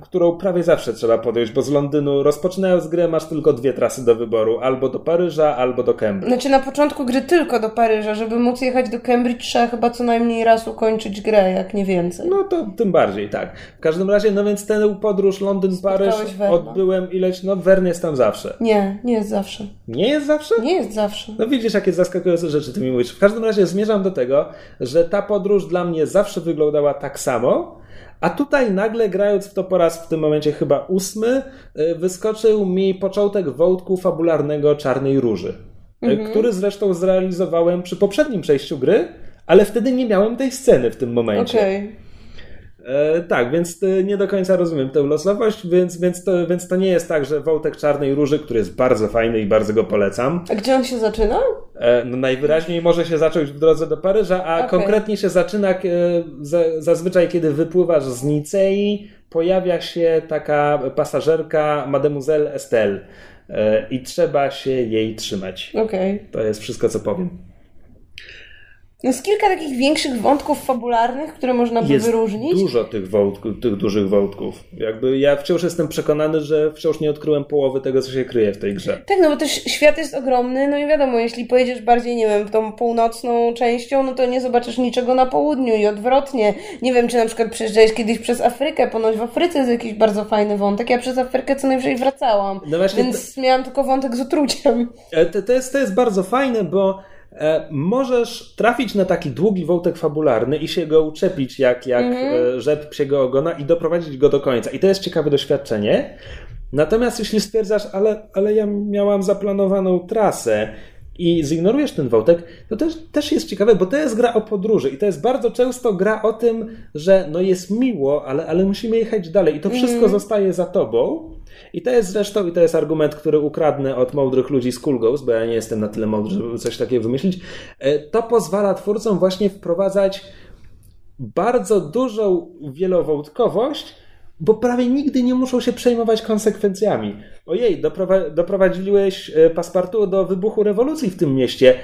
którą prawie zawsze trzeba podejść, bo z Londynu rozpoczynając grę masz tylko dwie trasy do wyboru. Albo do Paryża, albo do Cambridge. Znaczy na początku gry tylko do Paryża, żeby móc jechać do Cambridge trzeba chyba co najmniej raz ukończyć grę, jak nie więcej. No to tym bardziej, tak. W każdym razie, no więc tę podróż Londyn-Paryż odbyłem ileś, no Wern jest tam zawsze. Nie, nie jest zawsze. Nie jest zawsze? Nie jest zawsze. No widzisz, jakie zaskakujące rzeczy ty mi mówisz. W każdym razie zmierzam do tego, że ta podróż dla mnie zawsze wyglądała tak samo, a tutaj nagle grając w to po raz w tym momencie chyba ósmy, y, wyskoczył mi początek wątku fabularnego Czarnej Róży, y, który zresztą zrealizowałem przy poprzednim przejściu gry, ale wtedy nie miałem tej sceny w tym momencie. Okej. E, tak, więc e, nie do końca rozumiem tę losowość, więc, więc, to, więc to nie jest tak, że wątek Czarnej Róży, który jest bardzo fajny i bardzo go polecam, A gdzie on się zaczyna? E, No najwyraźniej może się zacząć w drodze do Paryża, a Okej. konkretnie się zaczyna e, za- zazwyczaj, kiedy wypływasz z Nicei, pojawia się taka pasażerka Mademoiselle Estelle i trzeba się jej trzymać. Okej. To jest wszystko, co powiem. Jest kilka takich większych wątków fabularnych, które można by Jest wyróżnić. dużo tych, wątków, tych dużych wątków. Jakby ja wciąż jestem przekonany, że wciąż nie odkryłem połowy tego, co się kryje w tej grze. Tak, no bo też świat jest ogromny, no i wiadomo, jeśli pojedziesz bardziej, nie wiem, w tą północną częścią, no to nie zobaczysz niczego na południu i odwrotnie. Nie wiem, czy na przykład przejeżdżałeś kiedyś przez Afrykę, ponoć w Afryce jest jakiś bardzo fajny wątek. Ja przez Afrykę co najwyżej wracałam, No właśnie więc miałam tylko wątek z otruciem. E, To, to, jest, to jest bardzo fajne, bo możesz trafić na taki długi wątek fabularny i się go uczepić jak, jak e, rzep psiego ogona i doprowadzić go do końca. I to jest ciekawe doświadczenie. Natomiast jeśli stwierdzasz, ale, ale ja miałam zaplanowaną trasę i zignorujesz ten wątek, to też, też jest ciekawe, bo to jest gra o podróży i to jest bardzo często gra o tym, że no jest miło, ale, ale musimy jechać dalej i to wszystko zostaje za tobą. I to jest zresztą, i to jest argument, który ukradnę od mądrych ludzi z Cool Ghost, bo ja nie jestem na tyle mądry, żeby coś takiego wymyślić. E, To pozwala twórcom właśnie wprowadzać bardzo dużą wielowątkowość, bo prawie nigdy nie muszą się przejmować konsekwencjami. Ojej, doprowa- doprowadziłeś e, paspartu do wybuchu rewolucji w tym mieście.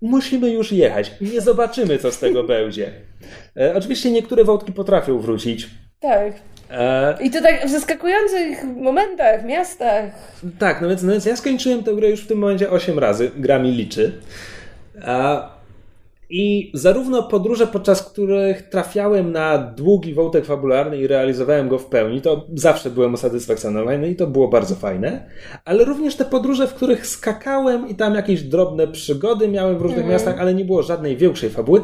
musimy już jechać. Nie zobaczymy, co z tego *laughs* będzie. E, oczywiście niektóre wątki potrafią wrócić. Tak. I to tak w zaskakujących momentach, miastach. tak, no więc, no więc ja skończyłem tę grę już w tym momencie 8 razy. Gra mi liczy. I zarówno podróże, podczas których trafiałem na długi wątek fabularny i realizowałem go w pełni, to zawsze byłem usatysfakcjonowany i to było bardzo fajne, ale również te podróże, w których skakałem i tam jakieś drobne przygody miałem w różnych miastach, ale nie było żadnej większej fabuły,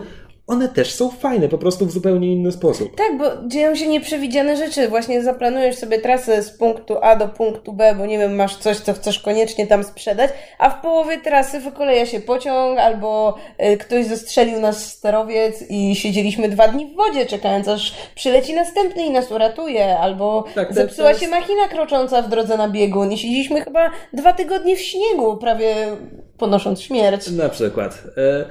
one też są fajne, po prostu w zupełnie inny sposób. Tak, bo dzieją się nieprzewidziane rzeczy. Właśnie zaplanujesz sobie trasę z punktu A do punktu B, bo nie wiem, masz coś, co chcesz koniecznie tam sprzedać, a w połowie trasy wykoleja się pociąg, albo y, ktoś zestrzelił nas sterowiec i siedzieliśmy dwa dni w wodzie, czekając aż przyleci następny i nas uratuje, albo Tak, zepsuła jest- się machina krocząca w drodze na biegun i siedzieliśmy chyba dwa tygodnie w śniegu, prawie ponosząc śmierć. Na przykład. E,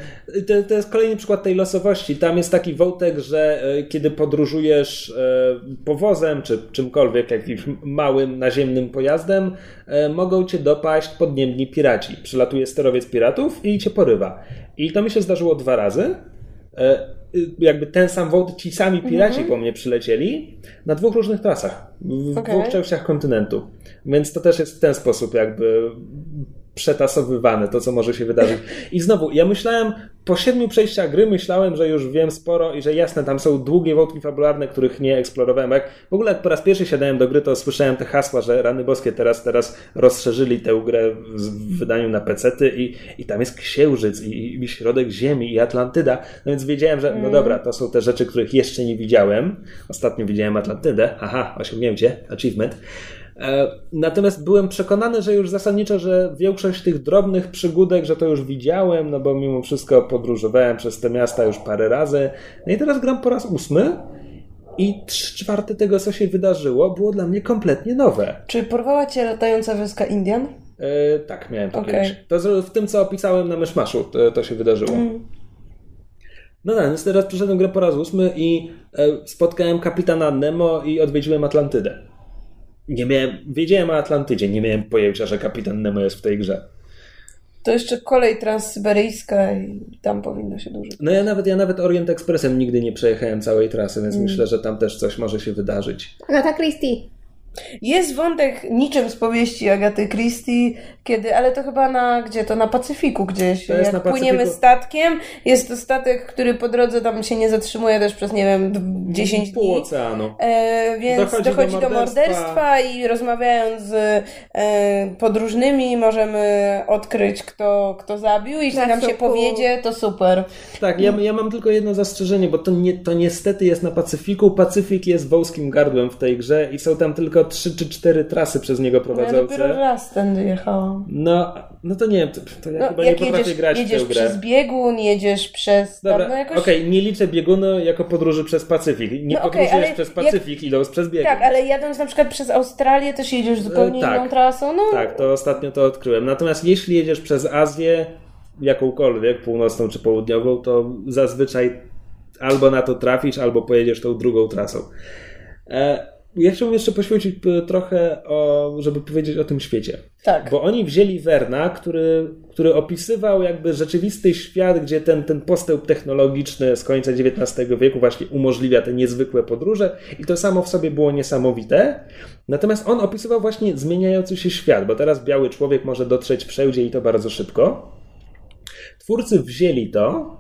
To, to jest kolejny przykład tej losowości. Tam jest taki wątek, że e, kiedy podróżujesz e, powozem czy czymkolwiek, jakimś małym naziemnym pojazdem, mogą cię dopaść podniemni piraci. Przylatuje sterowiec piratów i cię porywa. I to mi się zdarzyło dwa razy. Jakby ten sam wątek, ci sami piraci po mnie przylecieli na dwóch różnych trasach, w Okej. dwóch częściach kontynentu. Więc to też jest w ten sposób jakby przetasowywane, to co może się wydarzyć. I znowu, ja myślałem, po siedmiu przejściach gry myślałem, że już wiem sporo i że jasne, tam są długie wątki fabularne, których nie eksplorowałem. Jak w ogóle jak po raz pierwszy siadałem do gry, to słyszałem te hasła, że rany boskie teraz, teraz rozszerzyli tę grę w wydaniu na pecety i, i tam jest księżyc i, i środek ziemi i Atlantyda. No więc wiedziałem, że no dobra, to są te rzeczy, których jeszcze nie widziałem. Ostatnio widziałem Atlantydę. Aha, osiągnięcie, achievement. E, Natomiast byłem przekonany, że już zasadniczo, że większość tych drobnych przygódek, że to już widziałem, no bo mimo wszystko podróżowałem przez te miasta już parę razy. No i teraz gram po raz ósmy i trzy czwarte tego, co się wydarzyło, było dla mnie kompletnie nowe. Czy porwała cię latająca wioska Indian? E, tak, miałem Okej. kiedyś. To w tym, co opisałem na myszmaszu, to, to się wydarzyło. No tak, więc teraz przyszedłem grę po raz ósmy i e, spotkałem kapitana Nemo i odwiedziłem Atlantydę. Nie miałem, wiedziałem o Atlantydzie, nie miałem pojęcia, że kapitan Nemo jest w tej grze. To jeszcze kolej transsyberyjska i tam powinno się dużo. No ja nawet, ja nawet Orient Expressem nigdy nie przejechałem całej trasy, więc myślę, że tam też coś może się wydarzyć. Agata Christie. Jest wątek niczym z powieści Agaty Christie, kiedy, ale to chyba na gdzie to? Na Pacyfiku gdzieś. To jest Jak na Pacyfiku. płyniemy statkiem, jest to statek, który po drodze tam się nie zatrzymuje też przez, nie wiem, d- 10 Pół dni. oceanu. E, więc Dochodzi dochodzi, do do, morderstwa. morderstwa i rozmawiając z e, podróżnymi możemy odkryć, kto, kto zabił. Jeśli Na nam się powiedzie, to super. Tak, ja, ja mam tylko jedno zastrzeżenie, bo to, nie, to niestety jest na Pacyfiku. Pacyfik jest wąskim gardłem w tej grze i są tam tylko trzy czy cztery trasy przez niego Ja prowadzące. dopiero raz tędy jechałam. No, no to nie wiem, to, to ja No, chyba nie jak potrafię jedziesz, grać w jedziesz tę grę. przez biegun, jedziesz przez Dobra, no jakoś... okej, nie liczę biegunu jako podróży przez Pacyfik. Nie No podróżujesz przez jak- Pacyfik, idąc przez biegun. Tak, ale jadąc na przykład przez Australię też jedziesz zupełnie E, tak. inną trasą. No, Tak, to ostatnio to odkryłem. Natomiast jeśli jedziesz przez Azję, jakąkolwiek, północną czy południową, to zazwyczaj albo na to trafisz, albo pojedziesz tą drugą trasą. E, ja chciałbym jeszcze poświęcić p- trochę, o, żeby powiedzieć o tym świecie. tak. Bo oni wzięli Werna, który, który opisywał jakby rzeczywisty świat, gdzie ten, ten postęp technologiczny z końca XIX wieku właśnie umożliwia te niezwykłe podróże i to samo w sobie było niesamowite. Natomiast on opisywał właśnie zmieniający się świat, bo teraz biały człowiek może dotrzeć wszędzie i to bardzo szybko. Twórcy wzięli to,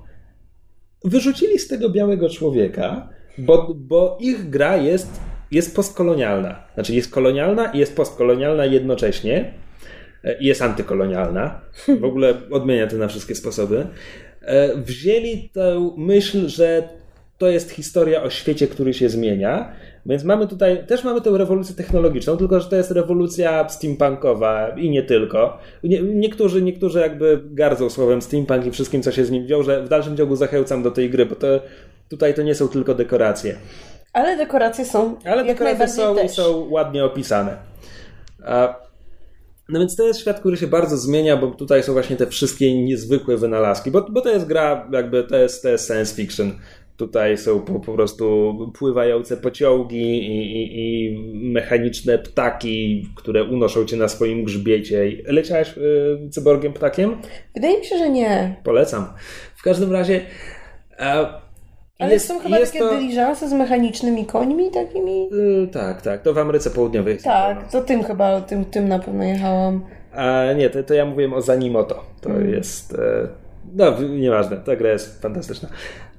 wyrzucili z tego białego człowieka, bo, bo ich gra jest, jest postkolonialna. Znaczy jest kolonialna i jest postkolonialna jednocześnie. E, I jest antykolonialna. W ogóle odmienia to na wszystkie sposoby. E, Wzięli tę myśl, że to jest historia o świecie, który się zmienia. Więc mamy tutaj, też mamy tę rewolucję technologiczną, tylko że to jest rewolucja steampunkowa i nie tylko. Nie, niektórzy, niektórzy jakby gardzą słowem steampunk i wszystkim, co się z nim wiąże. W dalszym ciągu zachęcam do tej gry, bo to, tutaj to nie są tylko dekoracje. Ale dekoracje są Ale jak dekoracje są, też. są ładnie opisane. No więc to jest świat, który się bardzo zmienia, bo tutaj są właśnie te wszystkie niezwykłe wynalazki, bo, bo to jest gra, jakby to jest, to jest science fiction. Tutaj są po, po prostu pływające pociągi i, i, i, mechaniczne ptaki, które unoszą cię na swoim grzbiecie. Leciałeś y, cyborgiem ptakiem? Wydaje mi się, że nie. Polecam. W każdym razie. Ale jest, są chyba takie to... dyliżanse z mechanicznymi końmi takimi? Yy, tak, tak. To w Ameryce Południowej jest. Tak, to tym chyba, tym, tym na pewno jechałam. A nie, to, to ja mówiłem o Zanimoto. To mm. jest... E... No, nieważne. Ta gra jest fantastyczna.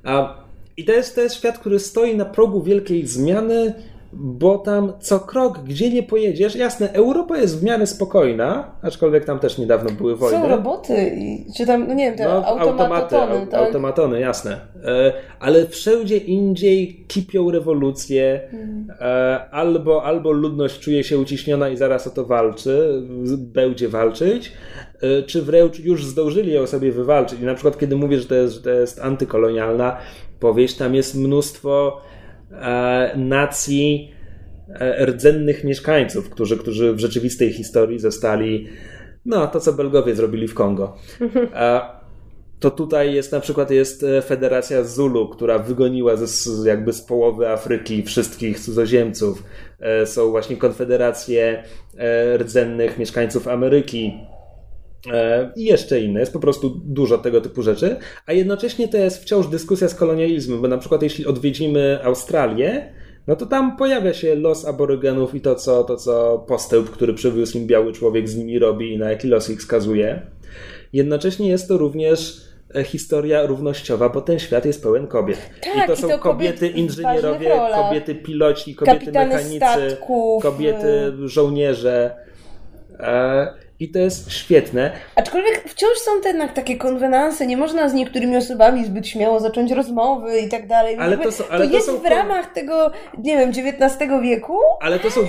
A, I to jest, to jest świat, który stoi na progu wielkiej zmiany bo tam co krok, gdzie nie pojedziesz, jasne, Europa jest w miarę spokojna, aczkolwiek tam też niedawno były wojny. Są roboty, czy tam, no nie wiem, te no, automaty, tak? automatony, jasne. E, ale wszędzie indziej kipią rewolucje, hmm. albo, albo ludność czuje się uciśniona i zaraz o to walczy, będzie walczyć, e, czy wręcz już zdążyli ją sobie wywalczyć. I na przykład, kiedy mówię, że to jest, że to jest antykolonialna powieść, tam jest mnóstwo E, nacji e, rdzennych mieszkańców, którzy, którzy w rzeczywistej historii zostali, no to co Belgowie zrobili w Kongo. E, to tutaj jest na przykład jest Federacja Zulu, która wygoniła jakby z połowy Afryki wszystkich cudzoziemców. Są właśnie konfederacje rdzennych mieszkańców Ameryki, i jeszcze inne. Jest po prostu dużo tego typu rzeczy, a jednocześnie to jest wciąż dyskusja z kolonializmem, bo na przykład jeśli odwiedzimy Australię, no to tam pojawia się los aborygenów i to, co, to, co postęp, który przywiózł im biały człowiek z nimi robi i na jaki los ich skazuje. Jednocześnie jest to również e, historia równościowa, bo ten świat jest pełen kobiet. Tak, I to i są to kobiety inżynierowie, kobiety piloci, kobiety Kapitany mechanicy, statków. kobiety żołnierze. I to jest świetne. Aczkolwiek wciąż są jednak takie konwenanse, nie można z niektórymi osobami zbyt śmiało zacząć rozmowy i tak dalej. Ale to, są, ale to, to jest są... w ramach tego, nie wiem, XIX wieku. Ale to są,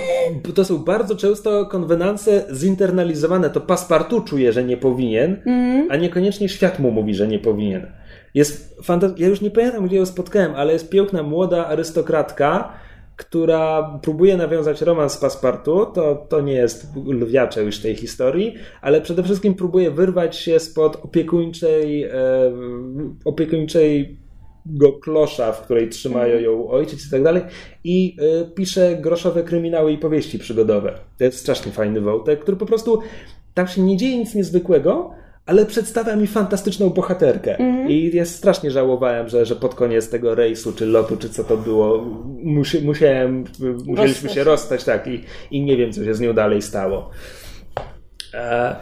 to są bardzo często konwenanse zinternalizowane. To paspartu czuje, że nie powinien, mm. a niekoniecznie świat mu mówi, że nie powinien. Jest fantaz... Ja już nie pamiętam, gdzie ją spotkałem, ale jest piękna młoda arystokratka, która próbuje nawiązać romans z paspartu, to, to nie jest lwiacze już tej historii, ale przede wszystkim próbuje wyrwać się spod opiekuńczej, e, opiekuńczej go klosza, w której trzymają ją ojciec i tak dalej i e, pisze groszowe kryminały i powieści przygodowe. To jest strasznie fajny wątek, który po prostu tam się nie dzieje nic niezwykłego, ale przedstawia mi fantastyczną bohaterkę. Mm -hmm. I jest strasznie żałowałem, że, że pod koniec tego rejsu, czy lotu, czy co to było, musi, musiałem, musieliśmy rozstać. się rozstać, tak, i, i nie wiem, co się z nią dalej stało. E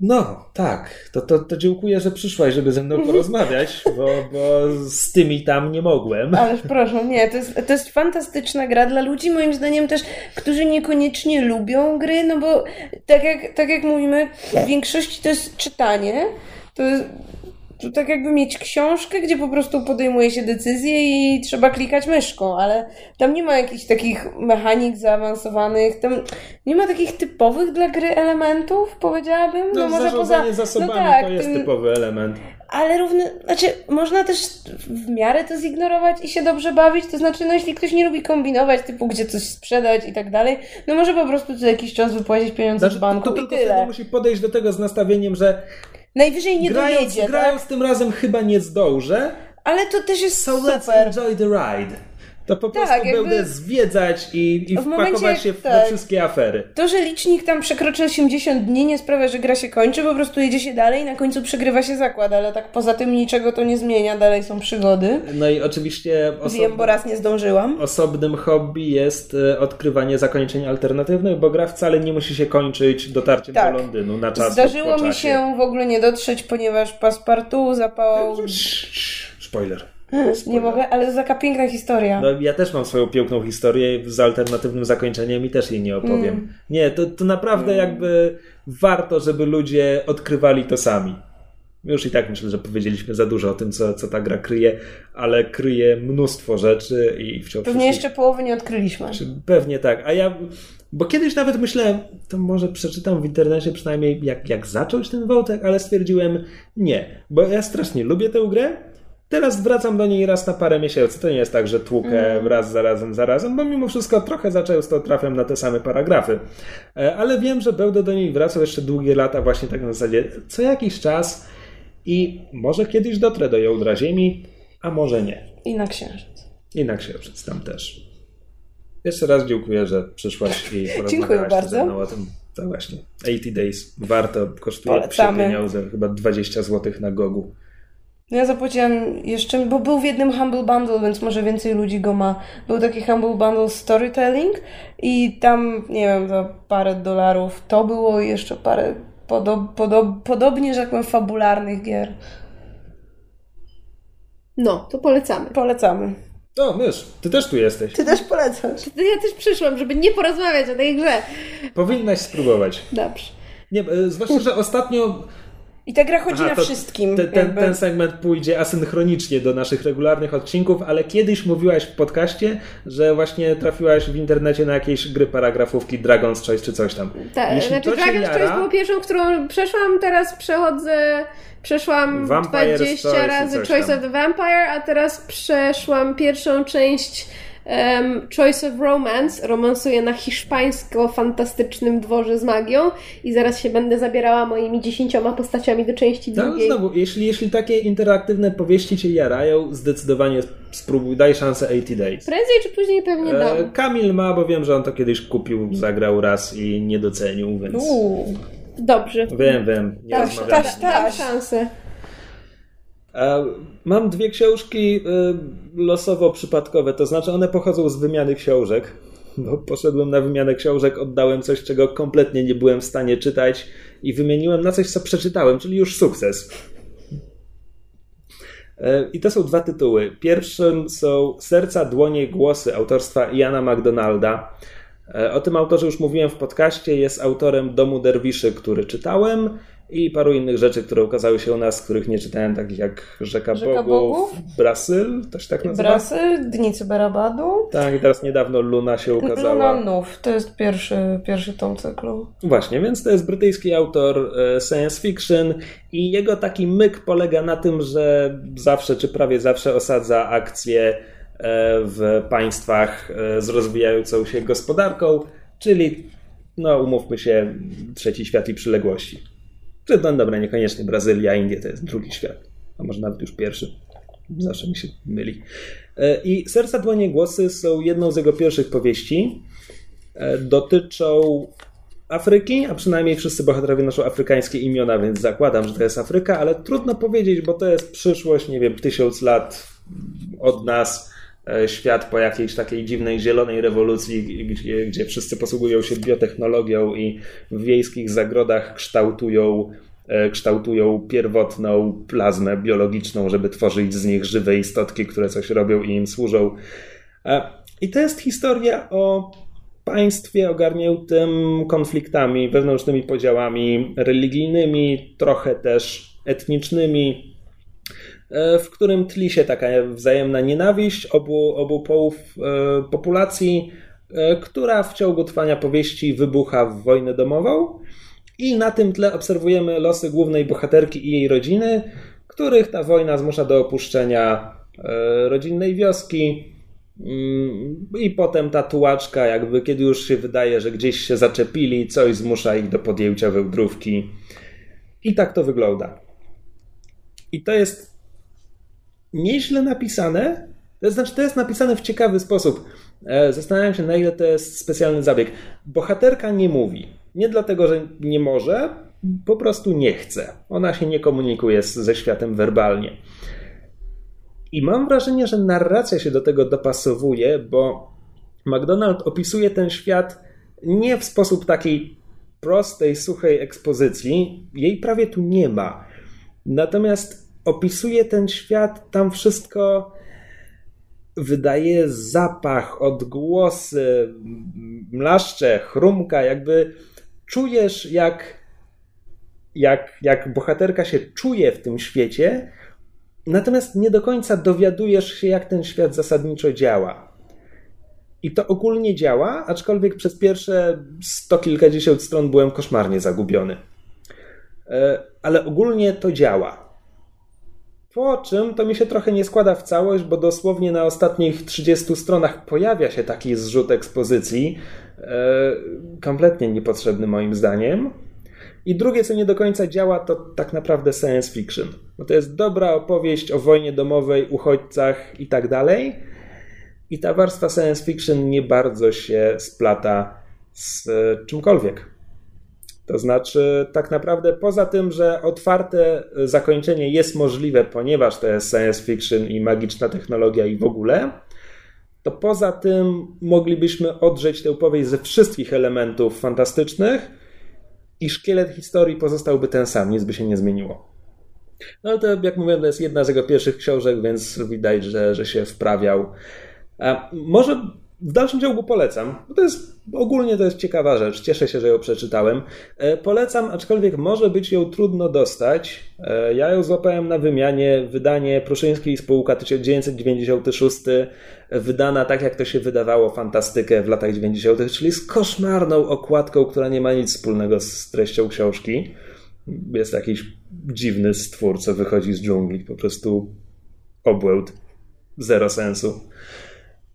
no, tak. To, to, to dziękuję, że przyszłaś, żeby ze mną porozmawiać, bo, bo z tymi tam nie mogłem. Ależ proszę, nie, to jest, to jest fantastyczna gra dla ludzi, moim zdaniem też, którzy niekoniecznie lubią gry, no bo tak jak, tak jak mówimy, w większości to jest czytanie, to jest to tak jakby mieć książkę, gdzie po prostu podejmuje się decyzje i trzeba klikać myszką, ale tam nie ma jakichś takich mechanik zaawansowanych, tam nie ma takich typowych dla gry elementów, powiedziałabym. No, no może poza zasobami no tak, to jest ten... typowy element. Ale równy, znaczy można też w miarę to zignorować i się dobrze bawić, to znaczy no jeśli ktoś nie lubi kombinować, typu gdzie coś sprzedać i tak dalej, no może po prostu co jakiś czas wypłacić pieniądze znaczy, z banku to, to, i tyle. musi podejść do tego z nastawieniem, że Najwyżej nie grając, dojedzie, Grając tak? tym razem chyba nie zdążę. Ale to też jest so super. let's enjoy the ride to po tak, prostu będę zwiedzać i, i wpakować momencie, się w, tak, wszystkie afery. To, że licznik tam przekroczy 80 dni nie sprawia, że gra się kończy, po prostu jedzie się dalej i na końcu przegrywa się zakład, ale tak poza tym niczego to nie zmienia, dalej są przygody. No i oczywiście... Wiem, bo raz nie zdążyłam. Osobnym hobby jest e, odkrywanie zakończeń alternatywnych, bo gra wcale nie musi się kończyć dotarciem tak. do Londynu na czas Zdarzyło mi się w ogóle nie dotrzeć, ponieważ paspartu zapał... Spoiler. Nie mogę, ale to taka piękna historia. No, ja też mam swoją piękną historię z alternatywnym zakończeniem i też jej nie opowiem. Mm. Nie, to, to naprawdę mm. jakby warto, żeby ludzie odkrywali to sami. Już i tak myślę, że powiedzieliśmy za dużo o tym, co, co ta gra kryje, ale kryje mnóstwo rzeczy i wciąż. Pewnie jeszcze połowy nie odkryliśmy. Pewnie tak. A ja, bo kiedyś nawet myślałem, to może przeczytam w internecie przynajmniej, jak, jak zacząć ten wątek, ale stwierdziłem nie, bo ja strasznie lubię tę grę Teraz wracam do niej raz na parę miesięcy. To nie jest tak, że tłukę mm. raz za razem, za razem, bo mimo wszystko trochę za często trafiam na te same paragrafy. E, ale wiem, że będę do niej wracał jeszcze długie lata, właśnie tak na zasadzie co jakiś czas i może kiedyś dotrę do jądra Ziemi, a może nie. I na księżyc. I na księżyc tam też. Jeszcze raz dziękuję, że przyszłaś i *laughs* porozmawiałaś bardzo. o tym. To właśnie. 80 Days. Warto, kosztuje Polecamy. pieniądze, chyba 20 zł na gogu. No ja zapłaciłam jeszcze, bo był w jednym Humble Bundle, więc może więcej ludzi go ma. Był taki Humble Bundle Storytelling i tam, nie wiem, za parę dolarów to było i jeszcze parę podo- podo- podobnie, że powiem, fabularnych gier. No, to polecamy. Polecamy. O, mysz, ty też tu jesteś. Ty też polecasz. Ja też przyszłam, żeby nie porozmawiać o tej grze. Powinnaś spróbować. Dobrze. Nie, e, zwłaszcza, że ostatnio I ta gra chodzi Aha, na wszystkim. Ten, ten, ten segment pójdzie asynchronicznie do naszych regularnych odcinków, ale kiedyś mówiłaś w podcaście, że właśnie trafiłaś w internecie na jakieś gry paragrafówki Dragon's Choice czy coś tam. Tak, Jeśli znaczy Dragon's Choice jara- było pierwszą, którą przeszłam, teraz przechodzę, przeszłam Vampire 20 Stories i razy coś Choice of the Vampire, a teraz przeszłam pierwszą część em, Choice of Romance, romansuję na hiszpańsko-fantastycznym dworze z magią i zaraz się będę zabierała moimi dziesięcioma postaciami do części No drugiej. znowu, jeśli, jeśli takie interaktywne powieści cię jarają, zdecydowanie spróbuj, daj szansę 80 Days. Prędzej czy później pewnie E, dam. Kamil ma, bo wiem, że on to kiedyś kupił, zagrał raz i nie docenił, więc Uuu. Dobrze. wiem, wiem, nie taś. szansę. Mam dwie książki e, losowo przypadkowe, to znaczy one pochodzą z wymiany książek. Bo poszedłem na wymianę książek, oddałem coś, czego kompletnie nie byłem w stanie czytać i wymieniłem na coś, co przeczytałem, czyli już sukces. E, I to są dwa tytuły. Pierwszym są Serca, dłonie, głosy autorstwa Iana McDonalda. E, O tym autorze już mówiłem w podcaście. Jest autorem Domu Derwiszy, który czytałem i paru innych rzeczy, które ukazały się u nas, których nie czytałem, takich jak Rzeka, Rzeka Bogów, Bogów? Brasyl, to się tak nazywa? Brasy, Dni Cyberabadu. Tak, i teraz niedawno Luna się ukazała. Luna Nów, to jest pierwszy, pierwszy tom cyklu. Właśnie, więc to jest brytyjski autor e, science fiction i jego taki myk polega na tym, że zawsze czy prawie zawsze osadza akcje e, w państwach e, z rozwijającą się gospodarką, czyli no umówmy się, trzeci świat i przyległości. No dobra, niekoniecznie Brazylia, Indie to jest drugi świat, a może nawet już pierwszy. Zawsze mi się myli. E, I Serca, Dłonie, Głosy są jedną z jego pierwszych powieści. E, Dotyczą Afryki, a przynajmniej wszyscy bohaterowie noszą afrykańskie imiona, więc zakładam, że to jest Afryka, ale trudno powiedzieć, bo to jest przyszłość, nie wiem, tysiąc lat od nas, świat po jakiejś takiej dziwnej zielonej rewolucji, gdzie, gdzie wszyscy posługują się biotechnologią i w wiejskich zagrodach kształtują, e, kształtują pierwotną plazmę biologiczną, żeby tworzyć z nich żywe istotki, które coś robią i im służą. E, I to jest historia o państwie ogarniętym konfliktami, wewnętrznymi podziałami religijnymi, trochę też etnicznymi, e, w którym tli się taka wzajemna nienawiść obu, obu połów e, populacji, e, która w ciągu trwania powieści wybucha w wojnę domową. I na tym tle obserwujemy losy głównej bohaterki i jej rodziny, których ta wojna zmusza do opuszczenia e, rodzinnej wioski, Mm, I potem ta tułaczka, jakby kiedy już się wydaje, że gdzieś się zaczepili, coś zmusza ich do podjęcia wełdrówki. I tak to wygląda. I to jest nieźle napisane. To znaczy, to jest napisane w ciekawy sposób. E, Zastanawiam się, na ile to jest specjalny zabieg. Bohaterka nie mówi. Nie dlatego, że nie może, po prostu nie chce. Ona się nie komunikuje ze światem werbalnie. I mam wrażenie, że narracja się do tego dopasowuje, bo McDonald opisuje ten świat nie w sposób takiej prostej, suchej ekspozycji. Jej prawie tu nie ma. Natomiast opisuje ten świat, tam wszystko wydaje zapach, odgłosy, mlaszcze, chrumka, jakby czujesz, jak, jak, jak bohaterka się czuje w tym świecie, Natomiast nie do końca dowiadujesz się, jak ten świat zasadniczo działa. I to ogólnie działa, aczkolwiek przez pierwsze sto kilkadziesiąt stron byłem koszmarnie zagubiony. Ale ogólnie to działa. Po czym to mi się trochę nie składa w całość, bo dosłownie na ostatnich 30 stronach pojawia się taki zrzut ekspozycji, kompletnie niepotrzebny moim zdaniem. I drugie, co nie do końca działa, to tak naprawdę science fiction. Bo to jest dobra opowieść o wojnie domowej, uchodźcach i tak dalej. I ta warstwa science fiction nie bardzo się splata z czymkolwiek. To znaczy, tak naprawdę, poza tym, że otwarte zakończenie jest możliwe, ponieważ to jest science fiction i magiczna technologia i w ogóle, to poza tym moglibyśmy odrzeć tę powieść ze wszystkich elementów fantastycznych i szkielet historii pozostałby ten sam, nic by się nie zmieniło. No to, jak mówiłem, to jest jedna z jego pierwszych książek, więc widać, że, że się wprawiał. A może w dalszym ciągu polecam, bo to jest ogólnie to jest ciekawa rzecz. Cieszę się, że ją przeczytałem. E, polecam, aczkolwiek może być ją trudno dostać. E, ja ją złapałem na wymianie. Wydanie Pruszyńskiej Spółka 1996, wydana tak, jak to się wydawało, fantastykę w latach 90., czyli z koszmarną okładką, która nie ma nic wspólnego z treścią książki. Jest jakiś dziwny stwór, co wychodzi z dżungli. Po prostu obłęd. Zero sensu.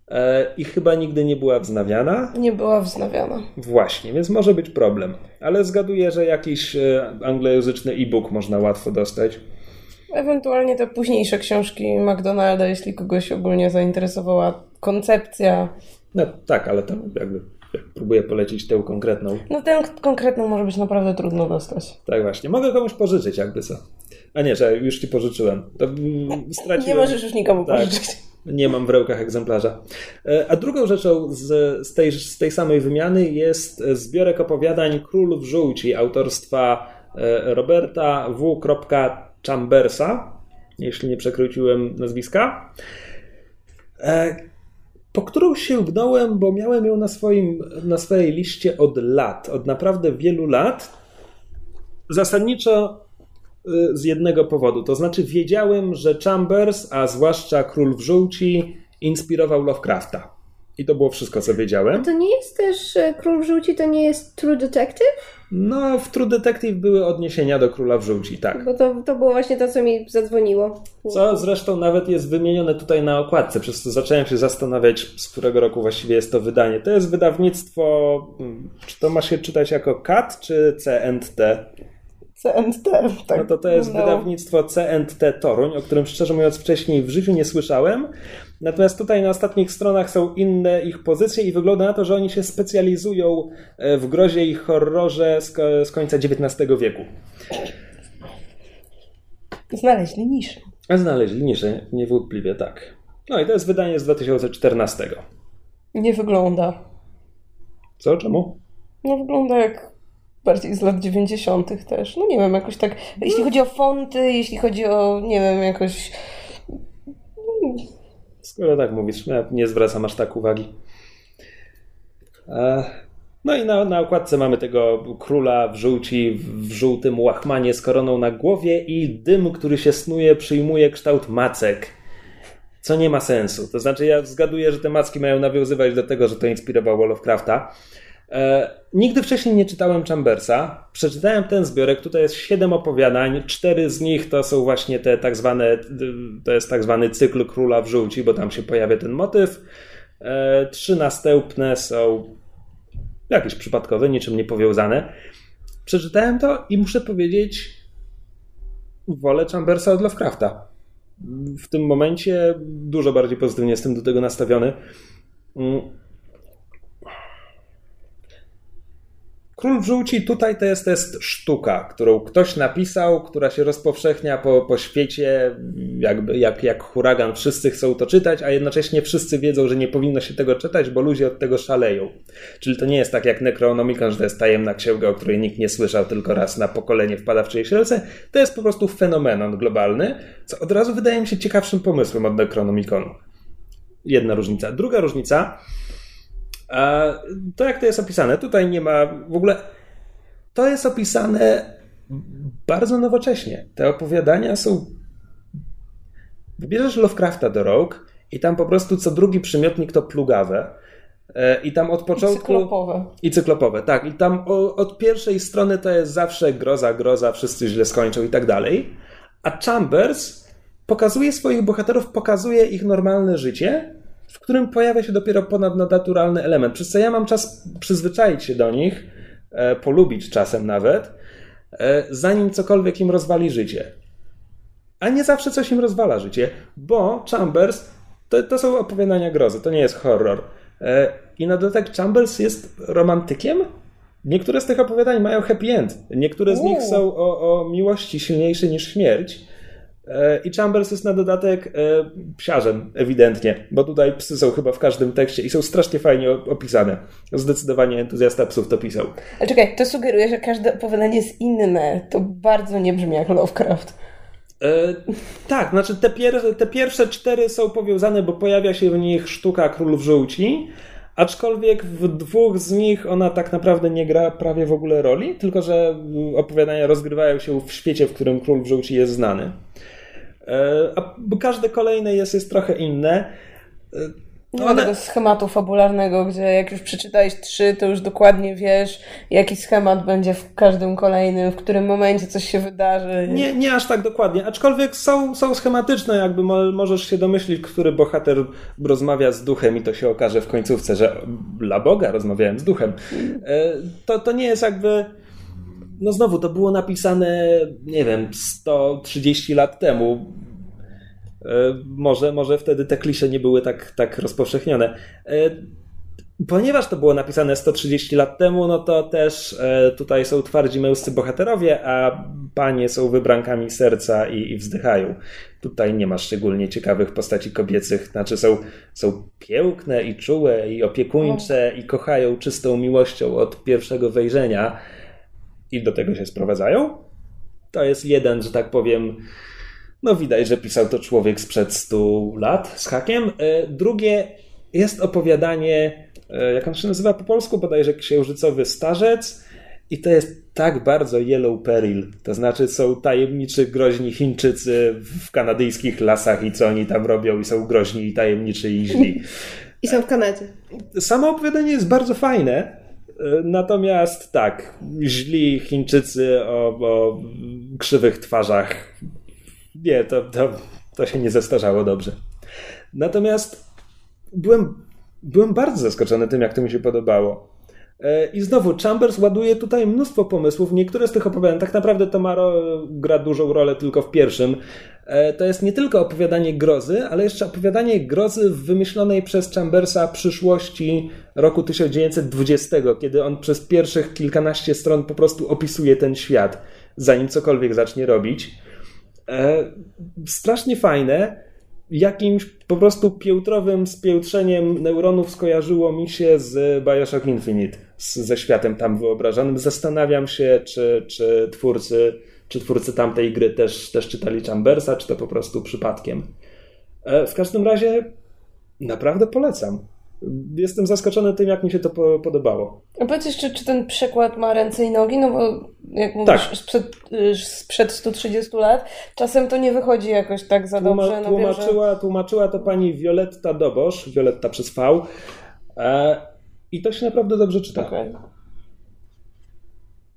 E, i chyba nigdy nie była wznawiana. Nie była wznawiana. Właśnie, więc może być problem. Ale zgaduję, że jakiś e, anglojęzyczny e-book można łatwo dostać. Ewentualnie te późniejsze książki McDonalda, jeśli kogoś ogólnie zainteresowała koncepcja. No tak, ale to jakby próbuję polecić tę konkretną. No tę konkretną może być naprawdę trudno dostać. Tak właśnie. Mogę komuś pożyczyć, jakby co. A nie, że już ci pożyczyłem. To straciłem. Nie możesz już nikomu tak. pożyczyć. Nie mam w rękach egzemplarza. E, a drugą rzeczą z, z, tej, z tej samej wymiany jest zbiorek opowiadań Król w żółci autorstwa e, Roberta W. Chambersa, jeśli nie przekroczyłem nazwiska, e, po którą sięgnąłem, bo miałem ją na, swoim, na swojej liście od lat, od naprawdę wielu lat. Zasadniczo z jednego powodu. To znaczy, wiedziałem, że Chambers, a zwłaszcza Król w Żółci, inspirował Lovecrafta. I to było wszystko, co wiedziałem. A to nie jest też e, Król w Żółci, to nie jest True Detective? No, w True Detective były odniesienia do Króla w Żółci, tak. Bo to, to było właśnie to, co mi zadzwoniło. Co zresztą nawet jest wymienione tutaj na okładce, przez co zacząłem się zastanawiać, z którego roku właściwie jest to wydanie. To jest wydawnictwo, hmm, czy to ma się czytać jako CAT czy CNT? CNT. Tak no to to jest no. wydawnictwo CNT Toruń, o którym szczerze mówiąc wcześniej w życiu nie słyszałem. Natomiast tutaj na ostatnich stronach są inne ich pozycje i wygląda na to, że oni się specjalizują e, w grozie i horrorze z, z końca XIX wieku. Znaleźli niszę. Znaleźli niszę, niewątpliwie tak. No i to jest wydanie z 2014. Nie wygląda. Co? Czemu? No wygląda jak bardziej z lat 90. też. No nie wiem, jakoś tak. Jeśli chodzi o fonty, jeśli chodzi o, nie wiem, jakoś. Skoro tak mówisz, ja nie zwracam aż tak uwagi. No i na, na okładce mamy tego króla w żółci, w żółtym łachmanie z koroną na głowie i dym, który się snuje, przyjmuje kształt macek. Co nie ma sensu. To znaczy, ja zgaduję, że te macki mają nawiązywać do tego, że to inspirowało Lovecrafta. E, nigdy wcześniej nie czytałem Chambersa. Przeczytałem ten zbiorek. Tutaj jest siedem opowiadań. Cztery z nich to są właśnie te tak zwane, to jest tak zwany cykl Króla w Żółci, bo tam się pojawia ten motyw. E, trzy następne są jakieś przypadkowe, niczym nie powiązane. Przeczytałem to i muszę powiedzieć, wolę Chambersa od Lovecrafta. W tym momencie dużo bardziej pozytywnie jestem do tego nastawiony. Król żółci tutaj to jest, to jest sztuka, którą ktoś napisał, która się rozpowszechnia po, po świecie, jakby, jak, jak huragan. Wszyscy chcą to czytać, a jednocześnie wszyscy wiedzą, że nie powinno się tego czytać, bo ludzie od tego szaleją. Czyli to nie jest tak jak Necronomicon, że to jest tajemna księga, o której nikt nie słyszał, tylko raz na pokolenie wpada w czyjeś ręce. To jest po prostu fenomenon globalny, co od razu wydaje mi się ciekawszym pomysłem od Necronomiconu. Jedna różnica. Druga różnica a to jak to jest opisane, tutaj nie ma w ogóle. To jest opisane bardzo nowocześnie. Te opowiadania są. Wybierzesz Lovecrafta do rąk i tam po prostu co drugi przymiotnik to plugawe. E, I tam od początku. I cyklopowe. I cyklopowe, tak. I tam od pierwszej strony to jest zawsze groza, groza, wszyscy źle skończą i tak dalej. A Chambers pokazuje swoich bohaterów, pokazuje ich normalne życie w którym pojawia się dopiero ponadnaturalny element. Przez co ja mam czas przyzwyczaić się do nich, e, polubić czasem nawet. e, zanim cokolwiek im rozwali życie. A nie zawsze coś im rozwala życie, bo Chambers to, to są opowiadania grozy, to nie jest horror. E, I na dodatek Chambers jest romantykiem. Niektóre z tych opowiadań mają happy end. Niektóre z nich są o, o miłości silniejszej niż śmierć. E, I Chambers jest na dodatek e, psiarzem, ewidentnie, bo tutaj psy są chyba w każdym tekście i są strasznie fajnie opisane. Zdecydowanie entuzjasta psów to pisał. Ale czekaj, to sugeruje, że każde opowiadanie jest inne. To bardzo nie brzmi jak Lovecraft. E, tak, znaczy te, pier te pierwsze cztery są powiązane, bo pojawia się w nich sztuka Królów Żółci, aczkolwiek w dwóch z nich ona tak naprawdę nie gra prawie w ogóle roli, tylko że opowiadania rozgrywają się w świecie, w którym Król Żółci jest znany. E, a każde kolejne jest, jest trochę inne. E, nie ma tego schematu fabularnego, gdzie jak już przeczytałeś trzy, to już dokładnie wiesz, jaki schemat będzie w każdym kolejnym, w którym momencie coś się wydarzy. Nie, nie aż tak dokładnie, aczkolwiek są, są schematyczne, jakby możesz się domyślić, który bohater rozmawia z duchem i to się okaże w końcówce, że dla Boga rozmawiałem z duchem. E, to, to nie jest jakby... No znowu, to było napisane, nie wiem, 130 lat temu E, może, może wtedy te klisze nie były tak, tak rozpowszechnione. E, ponieważ to było napisane 130 lat temu, no to też e, tutaj są twardzi męscy bohaterowie, a panie są wybrankami serca i, i wzdychają. Tutaj nie ma szczególnie ciekawych postaci kobiecych, znaczy są, są piękne i czułe i opiekuńcze i kochają czystą miłością od pierwszego wejrzenia i do tego się sprowadzają. To jest jeden, że tak powiem, no widać, że pisał to człowiek sprzed 100 lat z hakiem. E, drugie jest opowiadanie, e, jak on się nazywa po polsku, bodajże księżycowy starzec. I to jest tak bardzo Yellow Peril. To znaczy są tajemniczy, groźni Chińczycy w kanadyjskich lasach i co oni tam robią i są groźni i tajemniczy i źli. *laughs* I są w Kanadzie. Samo opowiadanie jest bardzo fajne. Natomiast tak, źli Chińczycy o, o krzywych twarzach nie, to, to, to się nie zestarzało dobrze. Natomiast byłem, byłem bardzo zaskoczony tym, jak to mi się podobało. E, I znowu, Chambers ładuje tutaj mnóstwo pomysłów. Niektóre z tych opowiadań, tak naprawdę Tomaro gra dużą rolę tylko w pierwszym. E, to jest nie tylko opowiadanie grozy, ale jeszcze opowiadanie grozy w wymyślonej przez Chambersa przyszłości roku 1920, kiedy on przez pierwszych kilkanaście stron po prostu opisuje ten świat, zanim cokolwiek zacznie robić. E, strasznie fajne. Jakimś po prostu piętrowym spiętrzeniem neuronów skojarzyło mi się z Bioshock Infinite, z, ze światem tam wyobrażonym. Zastanawiam się, czy, czy twórcy czy twórcy tamtej gry też, też czytali Chambersa, czy to po prostu przypadkiem. E, w każdym razie naprawdę polecam jestem zaskoczony tym, jak mi się to podobało. A powiedz jeszcze, czy ten przekład ma ręce i nogi? No bo jak mówisz, tak. sprzed, sprzed 130 lat, czasem to nie wychodzi jakoś tak za Tłuma, dobrze. No tłumaczyła, wiem, że... tłumaczyła to pani Violetta Dobosz, Violetta przez V. E, I to się naprawdę dobrze czyta. Okay.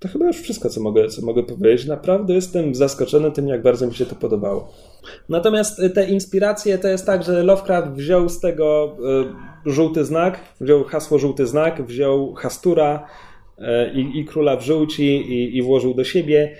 To chyba już wszystko, co mogę, co mogę powiedzieć. Naprawdę jestem zaskoczony tym, jak bardzo mi się to podobało. Natomiast te inspiracje to jest tak, że Lovecraft wziął z tego e, żółty znak, wziął hasło żółty znak, wziął Hastura i, i króla w żółci i, i włożył do siebie.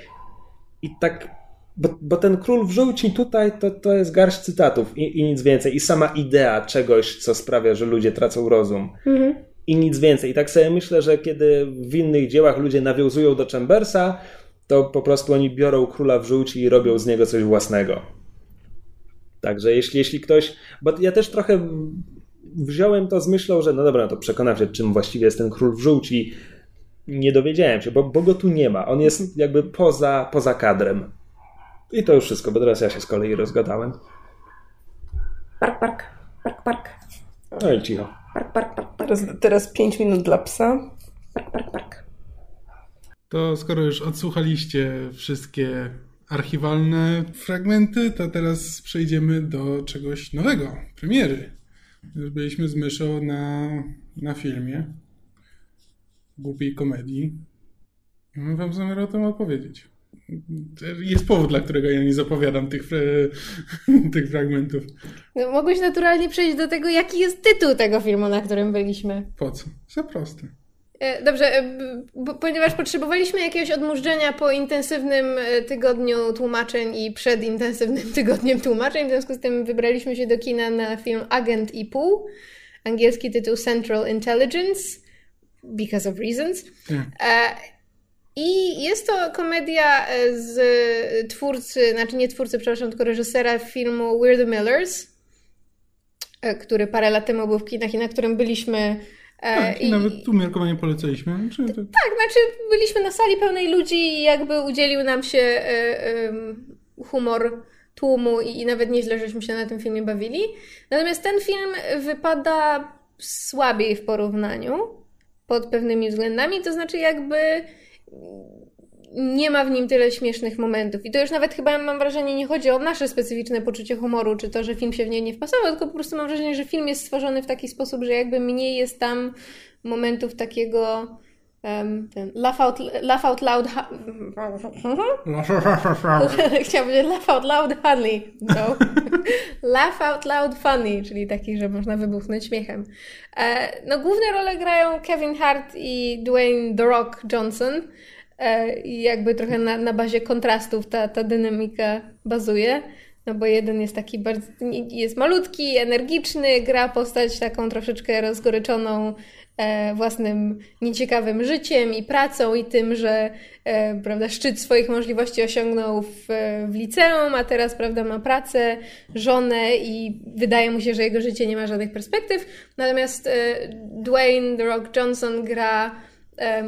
I tak bo, bo, ten król w żółci tutaj to, to jest garść cytatów i, i, nic więcej. I sama idea czegoś, co sprawia, że ludzie tracą rozum. Mhm i nic więcej. I tak sobie myślę, że kiedy w innych dziełach ludzie nawiązują do Chambersa, to po prostu oni biorą króla w żółci i robią z niego coś własnego. Także jeśli, jeśli ktoś. Bo ja też trochę wziąłem to z myślą, że no dobra, no to przekonam się, czym właściwie jest ten król w żółci. Nie dowiedziałem się, bo, bo go tu nie ma. On jest jakby poza, poza kadrem. I to już wszystko, bo teraz ja się z kolei rozgadałem. Park, park, park, park. No i cicho. Park, park, park. Teraz, teraz 5 minut dla psa. Park, park, park. To skoro już odsłuchaliście wszystkie archiwalne fragmenty, to teraz przejdziemy do czegoś nowego, premiery. Już byliśmy z myszą na, na filmie głupiej komedii. Mam wam zamiar o tym opowiedzieć. Jest powód, dla którego ja nie zapowiadam tych, *laughs* tych fragmentów. No, mogłeś naturalnie przejść do tego, jaki jest tytuł tego filmu, na którym byliśmy. Po co? Za proste. E, dobrze, e, ponieważ potrzebowaliśmy jakiegoś odmurzenia po intensywnym e, tygodniu tłumaczeń i przed intensywnym *laughs* tygodniem tłumaczeń, w związku z tym wybraliśmy się do kina na film Agent i pół, angielski tytuł Central Intelligence, because of reasons. Tak. I jest to komedia z twórcy, znaczy nie twórcy, przepraszam, tylko reżysera filmu We're the Millers, który parę lat temu był w kinach i na którym byliśmy E, tak, i nawet tu miarkowanie polecaliśmy. Czy... Tak, znaczy byliśmy na sali pełnej ludzi i jakby udzielił nam się e, humor tłumu i, i nawet nieźle żeśmy się na tym filmie bawili. Natomiast ten film wypada słabiej w porównaniu pod pewnymi względami, to znaczy jakby nie ma w nim tyle śmiesznych momentów. I to już nawet chyba mam wrażenie, nie chodzi o nasze specyficzne poczucie humoru, czy to, że film się w nie nie wpasował, tylko po prostu mam wrażenie, że film jest stworzony w taki sposób, że jakby mniej jest tam momentów takiego um, ten laugh out, laugh out loud *laughs* chciałam powiedzieć laugh out loud funny no. *laughs* laugh out loud funny czyli taki, że można wybuchnąć śmiechem e, no główne role grają Kevin Hart i Dwayne The Rock Johnson E, i jakby trochę na, na bazie kontrastów ta, ta dynamika bazuje. No bo jeden jest taki bardzo, jest malutki, energiczny, gra postać taką troszeczkę rozgoryczoną e, własnym nieciekawym życiem i pracą i tym, że e, prawda, szczyt swoich możliwości osiągnął w, w liceum, a teraz prawda, ma pracę, żonę i wydaje mu się, że jego życie nie ma żadnych perspektyw. Natomiast e, Dwayne The Rock Johnson gra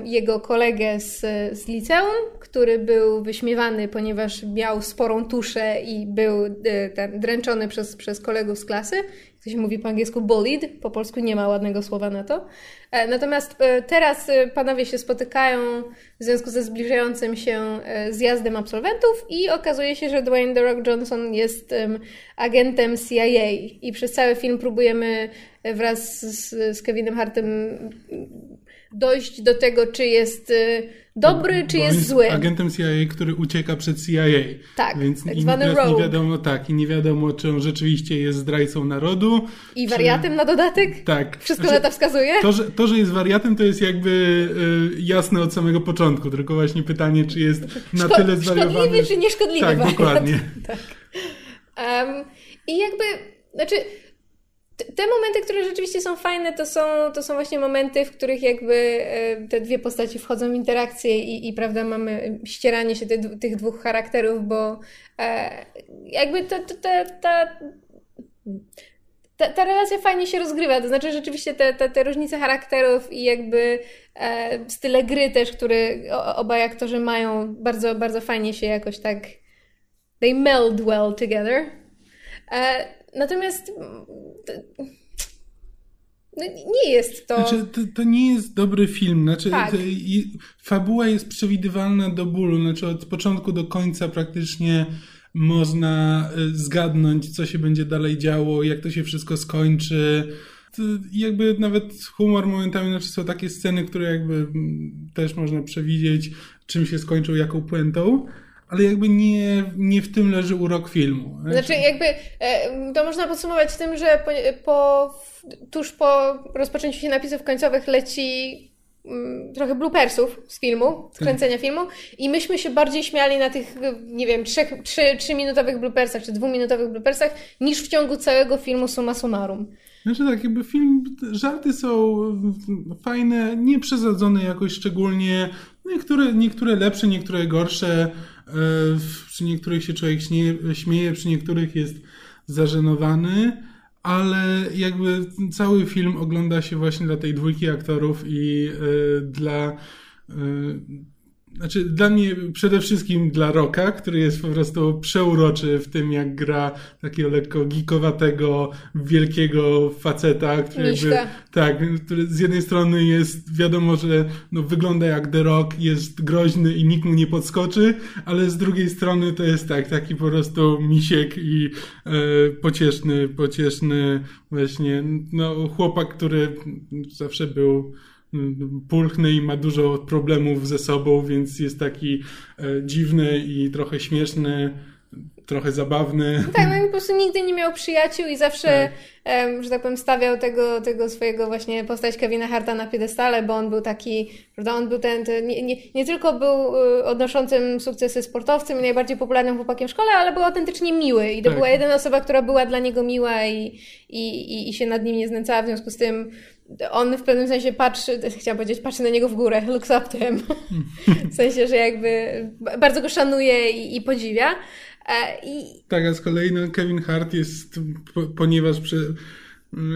jego kolegę z, z liceum, który był wyśmiewany, ponieważ miał sporą tuszę i był e, ten, dręczony przez, przez kolegów z klasy. To się mówi po angielsku bullied, po polsku nie ma ładnego słowa na to. E, natomiast e, teraz panowie się spotykają w związku ze zbliżającym się zjazdem absolwentów i okazuje się, że Dwayne The Rock Johnson jest agentem CIA i przez cały film próbujemy wraz z, z Kevinem Hartem dojść do tego, czy jest y, dobry, czy jest, jest zły. agentem CIA, który ucieka przed CIA. Tak, Więc tak zwany i nie wiadomo, tak, i nie wiadomo, czy on rzeczywiście jest zdrajcą narodu. I wariatem czy... na dodatek? Tak. Wszystko znaczy, na to wskazuje? To że, to, że jest wariatem, to jest jakby y, jasne od samego początku, tylko właśnie pytanie, czy jest na Szko tyle zwariowany. Szkodliwy, czy nieszkodliwy Tak, dokładnie. *laughs* tak. Um, I jakby, znaczy te momenty, które rzeczywiście są fajne, to są, to są właśnie momenty, w których jakby e, te dwie postaci wchodzą w interakcję i, i prawda, mamy ścieranie się te, tych dwóch charakterów, bo e, jakby to, ta, ta, ta, ta relacja fajnie się rozgrywa, to znaczy rzeczywiście te, te, te różnice charakterów i jakby e, style gry też, które obaj aktorzy mają, bardzo, bardzo fajnie się jakoś tak they meld well together. E, Natomiast no, nie jest to... Znaczy, to... to... nie jest dobry film. Znaczy, tak. to, i, fabuła jest przewidywalna do bólu. Znaczy, od początku do końca praktycznie można y, zgadnąć, co się będzie dalej działo, jak to się wszystko skończy. To jakby nawet humor momentami, znaczy są takie sceny, które jakby mm, też można przewidzieć, czym się skończą, jaką puentą ale jakby nie, nie w tym leży urok filmu. Znaczy jakby e, to można podsumować tym, że po, po, tuż po rozpoczęciu się napisów końcowych leci mm, trochę bloopersów z filmu, z kręcenia filmu i myśmy się bardziej śmiali na tych, nie wiem, trzech, trzy, trzyminutowych bloopersach czy dwuminutowych bloopersach niż w ciągu całego filmu summa summarum. Znaczy tak, jakby film, żarty są fajne, nie przesadzone jakoś szczególnie, niektóre, niektóre lepsze, niektóre gorsze, przy niektórych się człowiek śmieje, przy niektórych jest zażenowany, ale jakby cały film ogląda się właśnie dla tej dwójki aktorów i e, dla e, znaczy, dla mnie przede wszystkim dla Roka, który jest po prostu przeuroczy w tym, jak gra takiego lekko geekowatego, wielkiego faceta, który jakby, tak, który z jednej strony jest, wiadomo, że no, wygląda jak The Rock, jest groźny i nikt mu nie podskoczy, ale z drugiej strony to jest tak, taki po prostu misiek i e, pocieszny, pocieszny właśnie, no, chłopak, który zawsze był pulchny i ma dużo problemów ze sobą, więc jest taki e, dziwny i trochę śmieszny. Trochę zabawny. Tak, no i po prostu nigdy nie miał przyjaciół i zawsze, tak. że tak powiem, stawiał tego, tego swojego właśnie postać Kevina Harta na piedestale, bo on był taki, prawda, on był ten, ten nie, nie, nie, tylko był y, odnoszącym sukcesy sportowcem i najbardziej popularnym chłopakiem w szkole, ale był autentycznie miły i to tak. była jedyna osoba, która była dla niego miła i, i, i, i się nad nim nie znęcała, w związku z tym on w pewnym sensie patrzy, *laughs* chciałam powiedzieć, patrzy na niego w górę, *laughs* looks up to him. *laughs* W sensie, że jakby bardzo go szanuje i, i podziwia. I... Tak, a z kolei no, Kevin Hart jest, ponieważ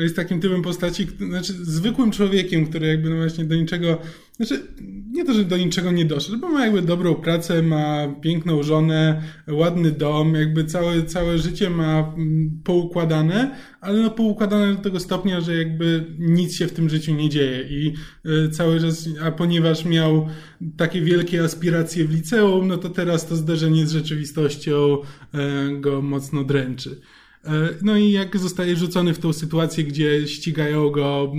jest takim typem postaci, znaczy zwykłym człowiekiem, który jakby no właśnie do niczego, znaczy nie to, że do niczego nie doszedł, bo ma jakby dobrą pracę, ma piękną żonę, ładny dom, jakby całe, całe życie ma mm, poukładane, ale no poukładane do tego stopnia, że jakby nic się w tym życiu nie dzieje i y, cały czas, a ponieważ miał takie wielkie aspiracje w liceum, no to teraz to zderzenie z rzeczywistością y, go mocno dręczy. E, no i jak zostaje rzucony w tą sytuację, gdzie ścigają go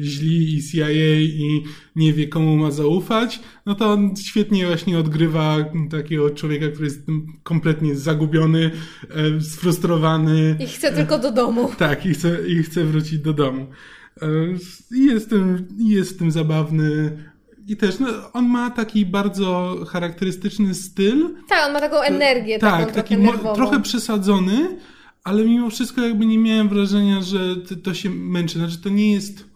źli i CIA i nie wie komu ma zaufać, no to on świetnie właśnie odgrywa takiego człowieka, który jest kompletnie zagubiony, e, sfrustrowany. I chce tylko do domu. *laughs* Tak, i chce, i chce wrócić do domu. E, I jest tym, jest tym zabawny. I też no, on ma taki bardzo charakterystyczny styl. Tak, on ma taką energię. Tak, taką taki trochę, trochę przesadzony, ale mimo wszystko jakby nie miałem wrażenia, że to się męczy. Znaczy to nie jest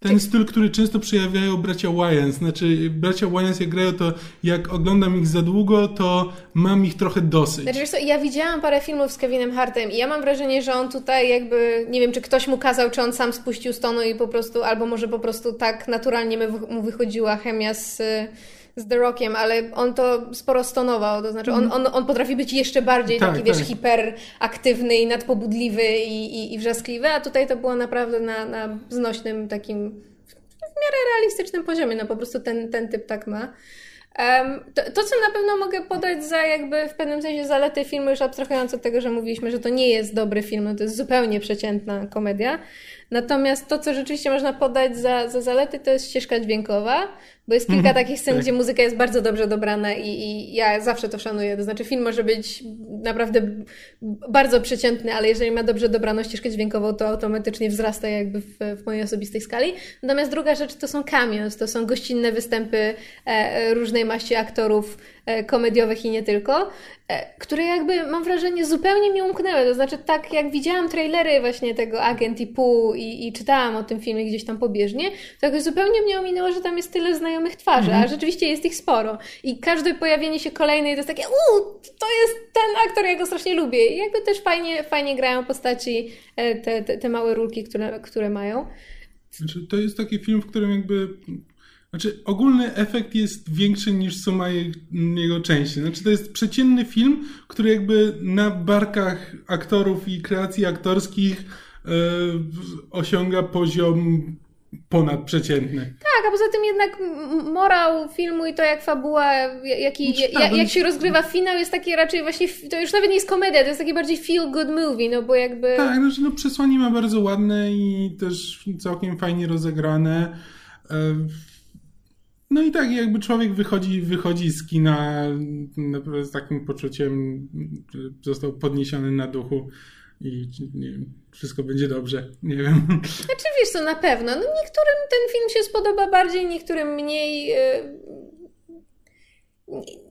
ten styl, który często przejawiają bracia Wayans. Znaczy bracia Wayans jak grają to, jak oglądam ich za długo, to mam ich trochę dosyć. Znaczy co, ja widziałam parę filmów z Kevinem Hartem i ja mam wrażenie, że on tutaj jakby, nie wiem czy ktoś mu kazał, czy on sam spuścił z tonu i po prostu, albo może po prostu tak naturalnie mu wychodziła chemia z z The Rockiem, ale on to sporo stonował, to znaczy on, mhm. on, on potrafi być jeszcze bardziej tak, taki, wiesz, tak. hiperaktywny i nadpobudliwy i, i, i wrzaskliwy, a tutaj to było naprawdę na, na znośnym takim w miarę realistycznym poziomie, no po prostu ten, ten typ tak ma. To, to, co na pewno mogę podać za jakby w pewnym sensie zalety filmu, już abstrahując od tego, że mówiliśmy, że to nie jest dobry film, no to jest zupełnie przeciętna komedia. Natomiast to, co rzeczywiście można podać za, za zalety, to jest ścieżka dźwiękowa, bo jest kilka mhm. takich scen, tak. gdzie muzyka jest bardzo dobrze dobrana i, i, ja zawsze to szanuję. To znaczy, film może być naprawdę bardzo przeciętny, ale jeżeli ma dobrze dobraną ścieżkę dźwiękową, to automatycznie wzrasta jakby w, w mojej osobistej skali. Natomiast druga rzecz to są cameos, to są gościnne występy e, różnej maści aktorów e, komediowych i nie tylko, e, które jakby mam wrażenie zupełnie mi umknęły. To znaczy, tak jak widziałam trailery właśnie tego Agent i Pół i, i czytałam o tym filmie gdzieś tam pobieżnie, to jakoś zupełnie mnie ominęło, że tam jest tyle znajomych twarzy, mm -hmm. a rzeczywiście jest ich sporo. I każde pojawienie się kolejnej to jest takie, uuu, to jest ten aktor, ja go strasznie lubię. I jakby też fajnie, fajnie grają postaci, e, te, te, te małe rulki, które, które mają. Znaczy, to jest taki film, w którym jakby znaczy, ogólny efekt jest większy niż suma jego części. Znaczy, to jest przeciętny film, który jakby na barkach aktorów i kreacji aktorskich osiąga poziom ponadprzeciętny. Tak, a poza tym jednak morał filmu i to jak fabuła, jaki, jak, jak się rozgrywa finał jest taki raczej właśnie, to już nawet nie jest komedia, to jest taki bardziej feel good movie, no bo jakby... Tak, znaczy no przesłanie ma bardzo ładne i też całkiem fajnie rozegrane. E, no i tak, jakby człowiek wychodzi, wychodzi z kina z takim poczuciem, że został podniesiony na duchu i nie wiem, wszystko będzie dobrze. Nie wiem. Znaczy wiesz na pewno. No niektórym ten film się spodoba bardziej, niektórym mniej.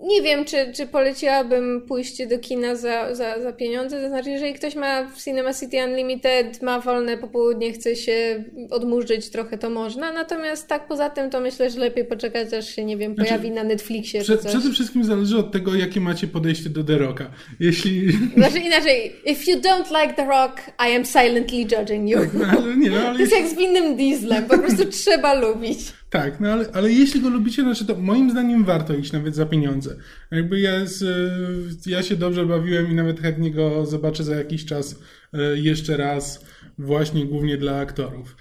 Nie wiem, czy, czy poleciłabym pójście do kina za, za, za pieniądze. To znaczy, jeżeli ktoś ma w Cinema City Unlimited, ma wolne popołudnie, chce się odmurzyć trochę, to można. Natomiast tak poza tym, to myślę, że lepiej poczekać, aż się, nie wiem, znaczy, pojawi na Netflixie. Prze, przede wszystkim zależy od tego, jakie macie podejście do The Rocka. Jeśli... Znaczy inaczej, if you don't like The Rock, I am silently judging you. No, ale nie, no, ale to jest jak z winnym dieslem, po prostu trzeba lubić. Tak, no ale, ale jeśli go lubicie, znaczy to moim zdaniem warto iść nawet za pieniądze. Jakby ja, z, ja się dobrze bawiłem i nawet chętnie go zobaczę za jakiś czas e, jeszcze raz, właśnie głównie dla aktorów.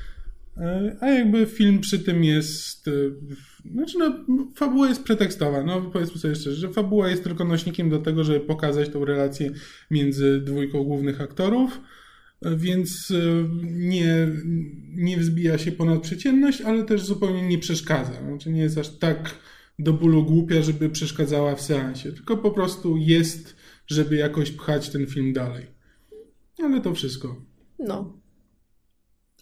E, a jakby film przy tym jest. Znaczy, no, fabuła jest pretekstowa. No, powiedzmy sobie szczerze, że fabuła jest tylko nośnikiem do tego, żeby pokazać tą relację między dwójką głównych aktorów więc e, nie, nie wzbija się ponad przeciętność, ale też zupełnie nie przeszkadza. Znaczy nie jest aż tak do bólu głupia, żeby przeszkadzała w seansie, tylko po prostu jest żeby jakoś pchać ten film dalej. Ale to wszystko. No.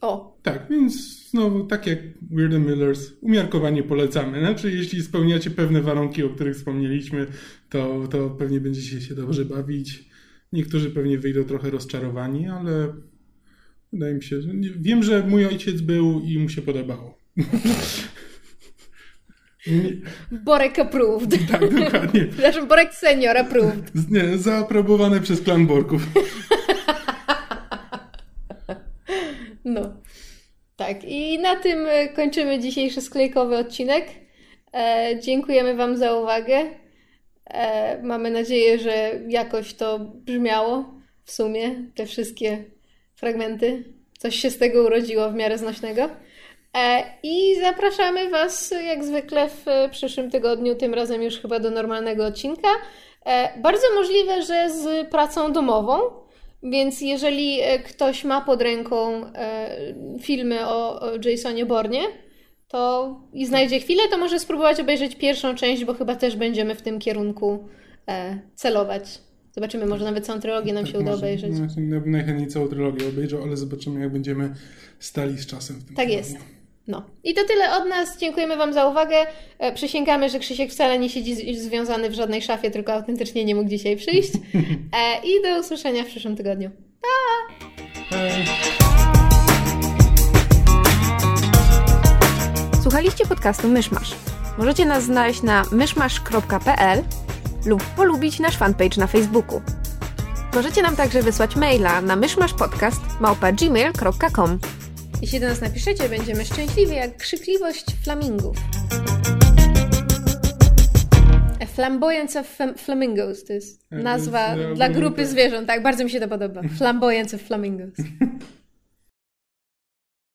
O, Tak, więc znowu, tak jak Weird and Millers, umiarkowanie polecamy. Znaczy, jeśli spełniacie pewne warunki, o których wspomnieliśmy, to, to pewnie będziecie się dobrze bawić. Niektórzy pewnie wyjdą trochę rozczarowani, ale wydaje mi się, że wiem, że mój ojciec był i mu się podobało. *laughs* Borek approved. *laughs* tak, dokładnie. *laughs* Przepraszam, Borek senior approved. Nie, zaaprobowane przez klan Borków. No. Tak, i na tym kończymy dzisiejszy sklejkowy odcinek. E, dziękujemy Wam za uwagę. E, mamy nadzieję, że jakoś to brzmiało w sumie, te wszystkie fragmenty. Coś się z tego urodziło w miarę znośnego. E, I zapraszamy Was jak zwykle w przyszłym tygodniu, tym razem już chyba do normalnego odcinka. E, Bardzo możliwe, że z pracą domową, więc jeżeli e, ktoś ma pod ręką e, filmy o Jasonie Bornie, to i znajdzie chwilę, to może spróbować obejrzeć pierwszą część, bo chyba też będziemy w tym kierunku e, celować. Zobaczymy, może nawet całą trylogię nam się uda Może- obejrzeć. no, najchętniej całą trylogię obejrzał, ale zobaczymy, jak będziemy stali z czasem w tym Tak tygodniu. jest. No. I to tyle od nas. Dziękujemy Wam za uwagę. E, Przysięgamy, że Krzysiek wcale nie siedzi związany w żadnej szafie, tylko autentycznie nie mógł dzisiaj przyjść. *laughs* E, I do usłyszenia w przyszłym tygodniu. Hej. Słuchaliście podcastu Myszmasz. Możecie nas znaleźć na myszmasz.pl lub polubić nasz fanpage na Facebooku. Możecie nam także wysłać maila na myszmaszpodcast.gmail.com Jeśli do nas napiszecie, będziemy szczęśliwi jak krzykliwość flamingów. A Flamboyance of fam- Flamingos to jest Tak, nazwa e, dla grupy zwierząt. Tak, bardzo mi się to podoba. Flamboyance of Flamingos. *laughs*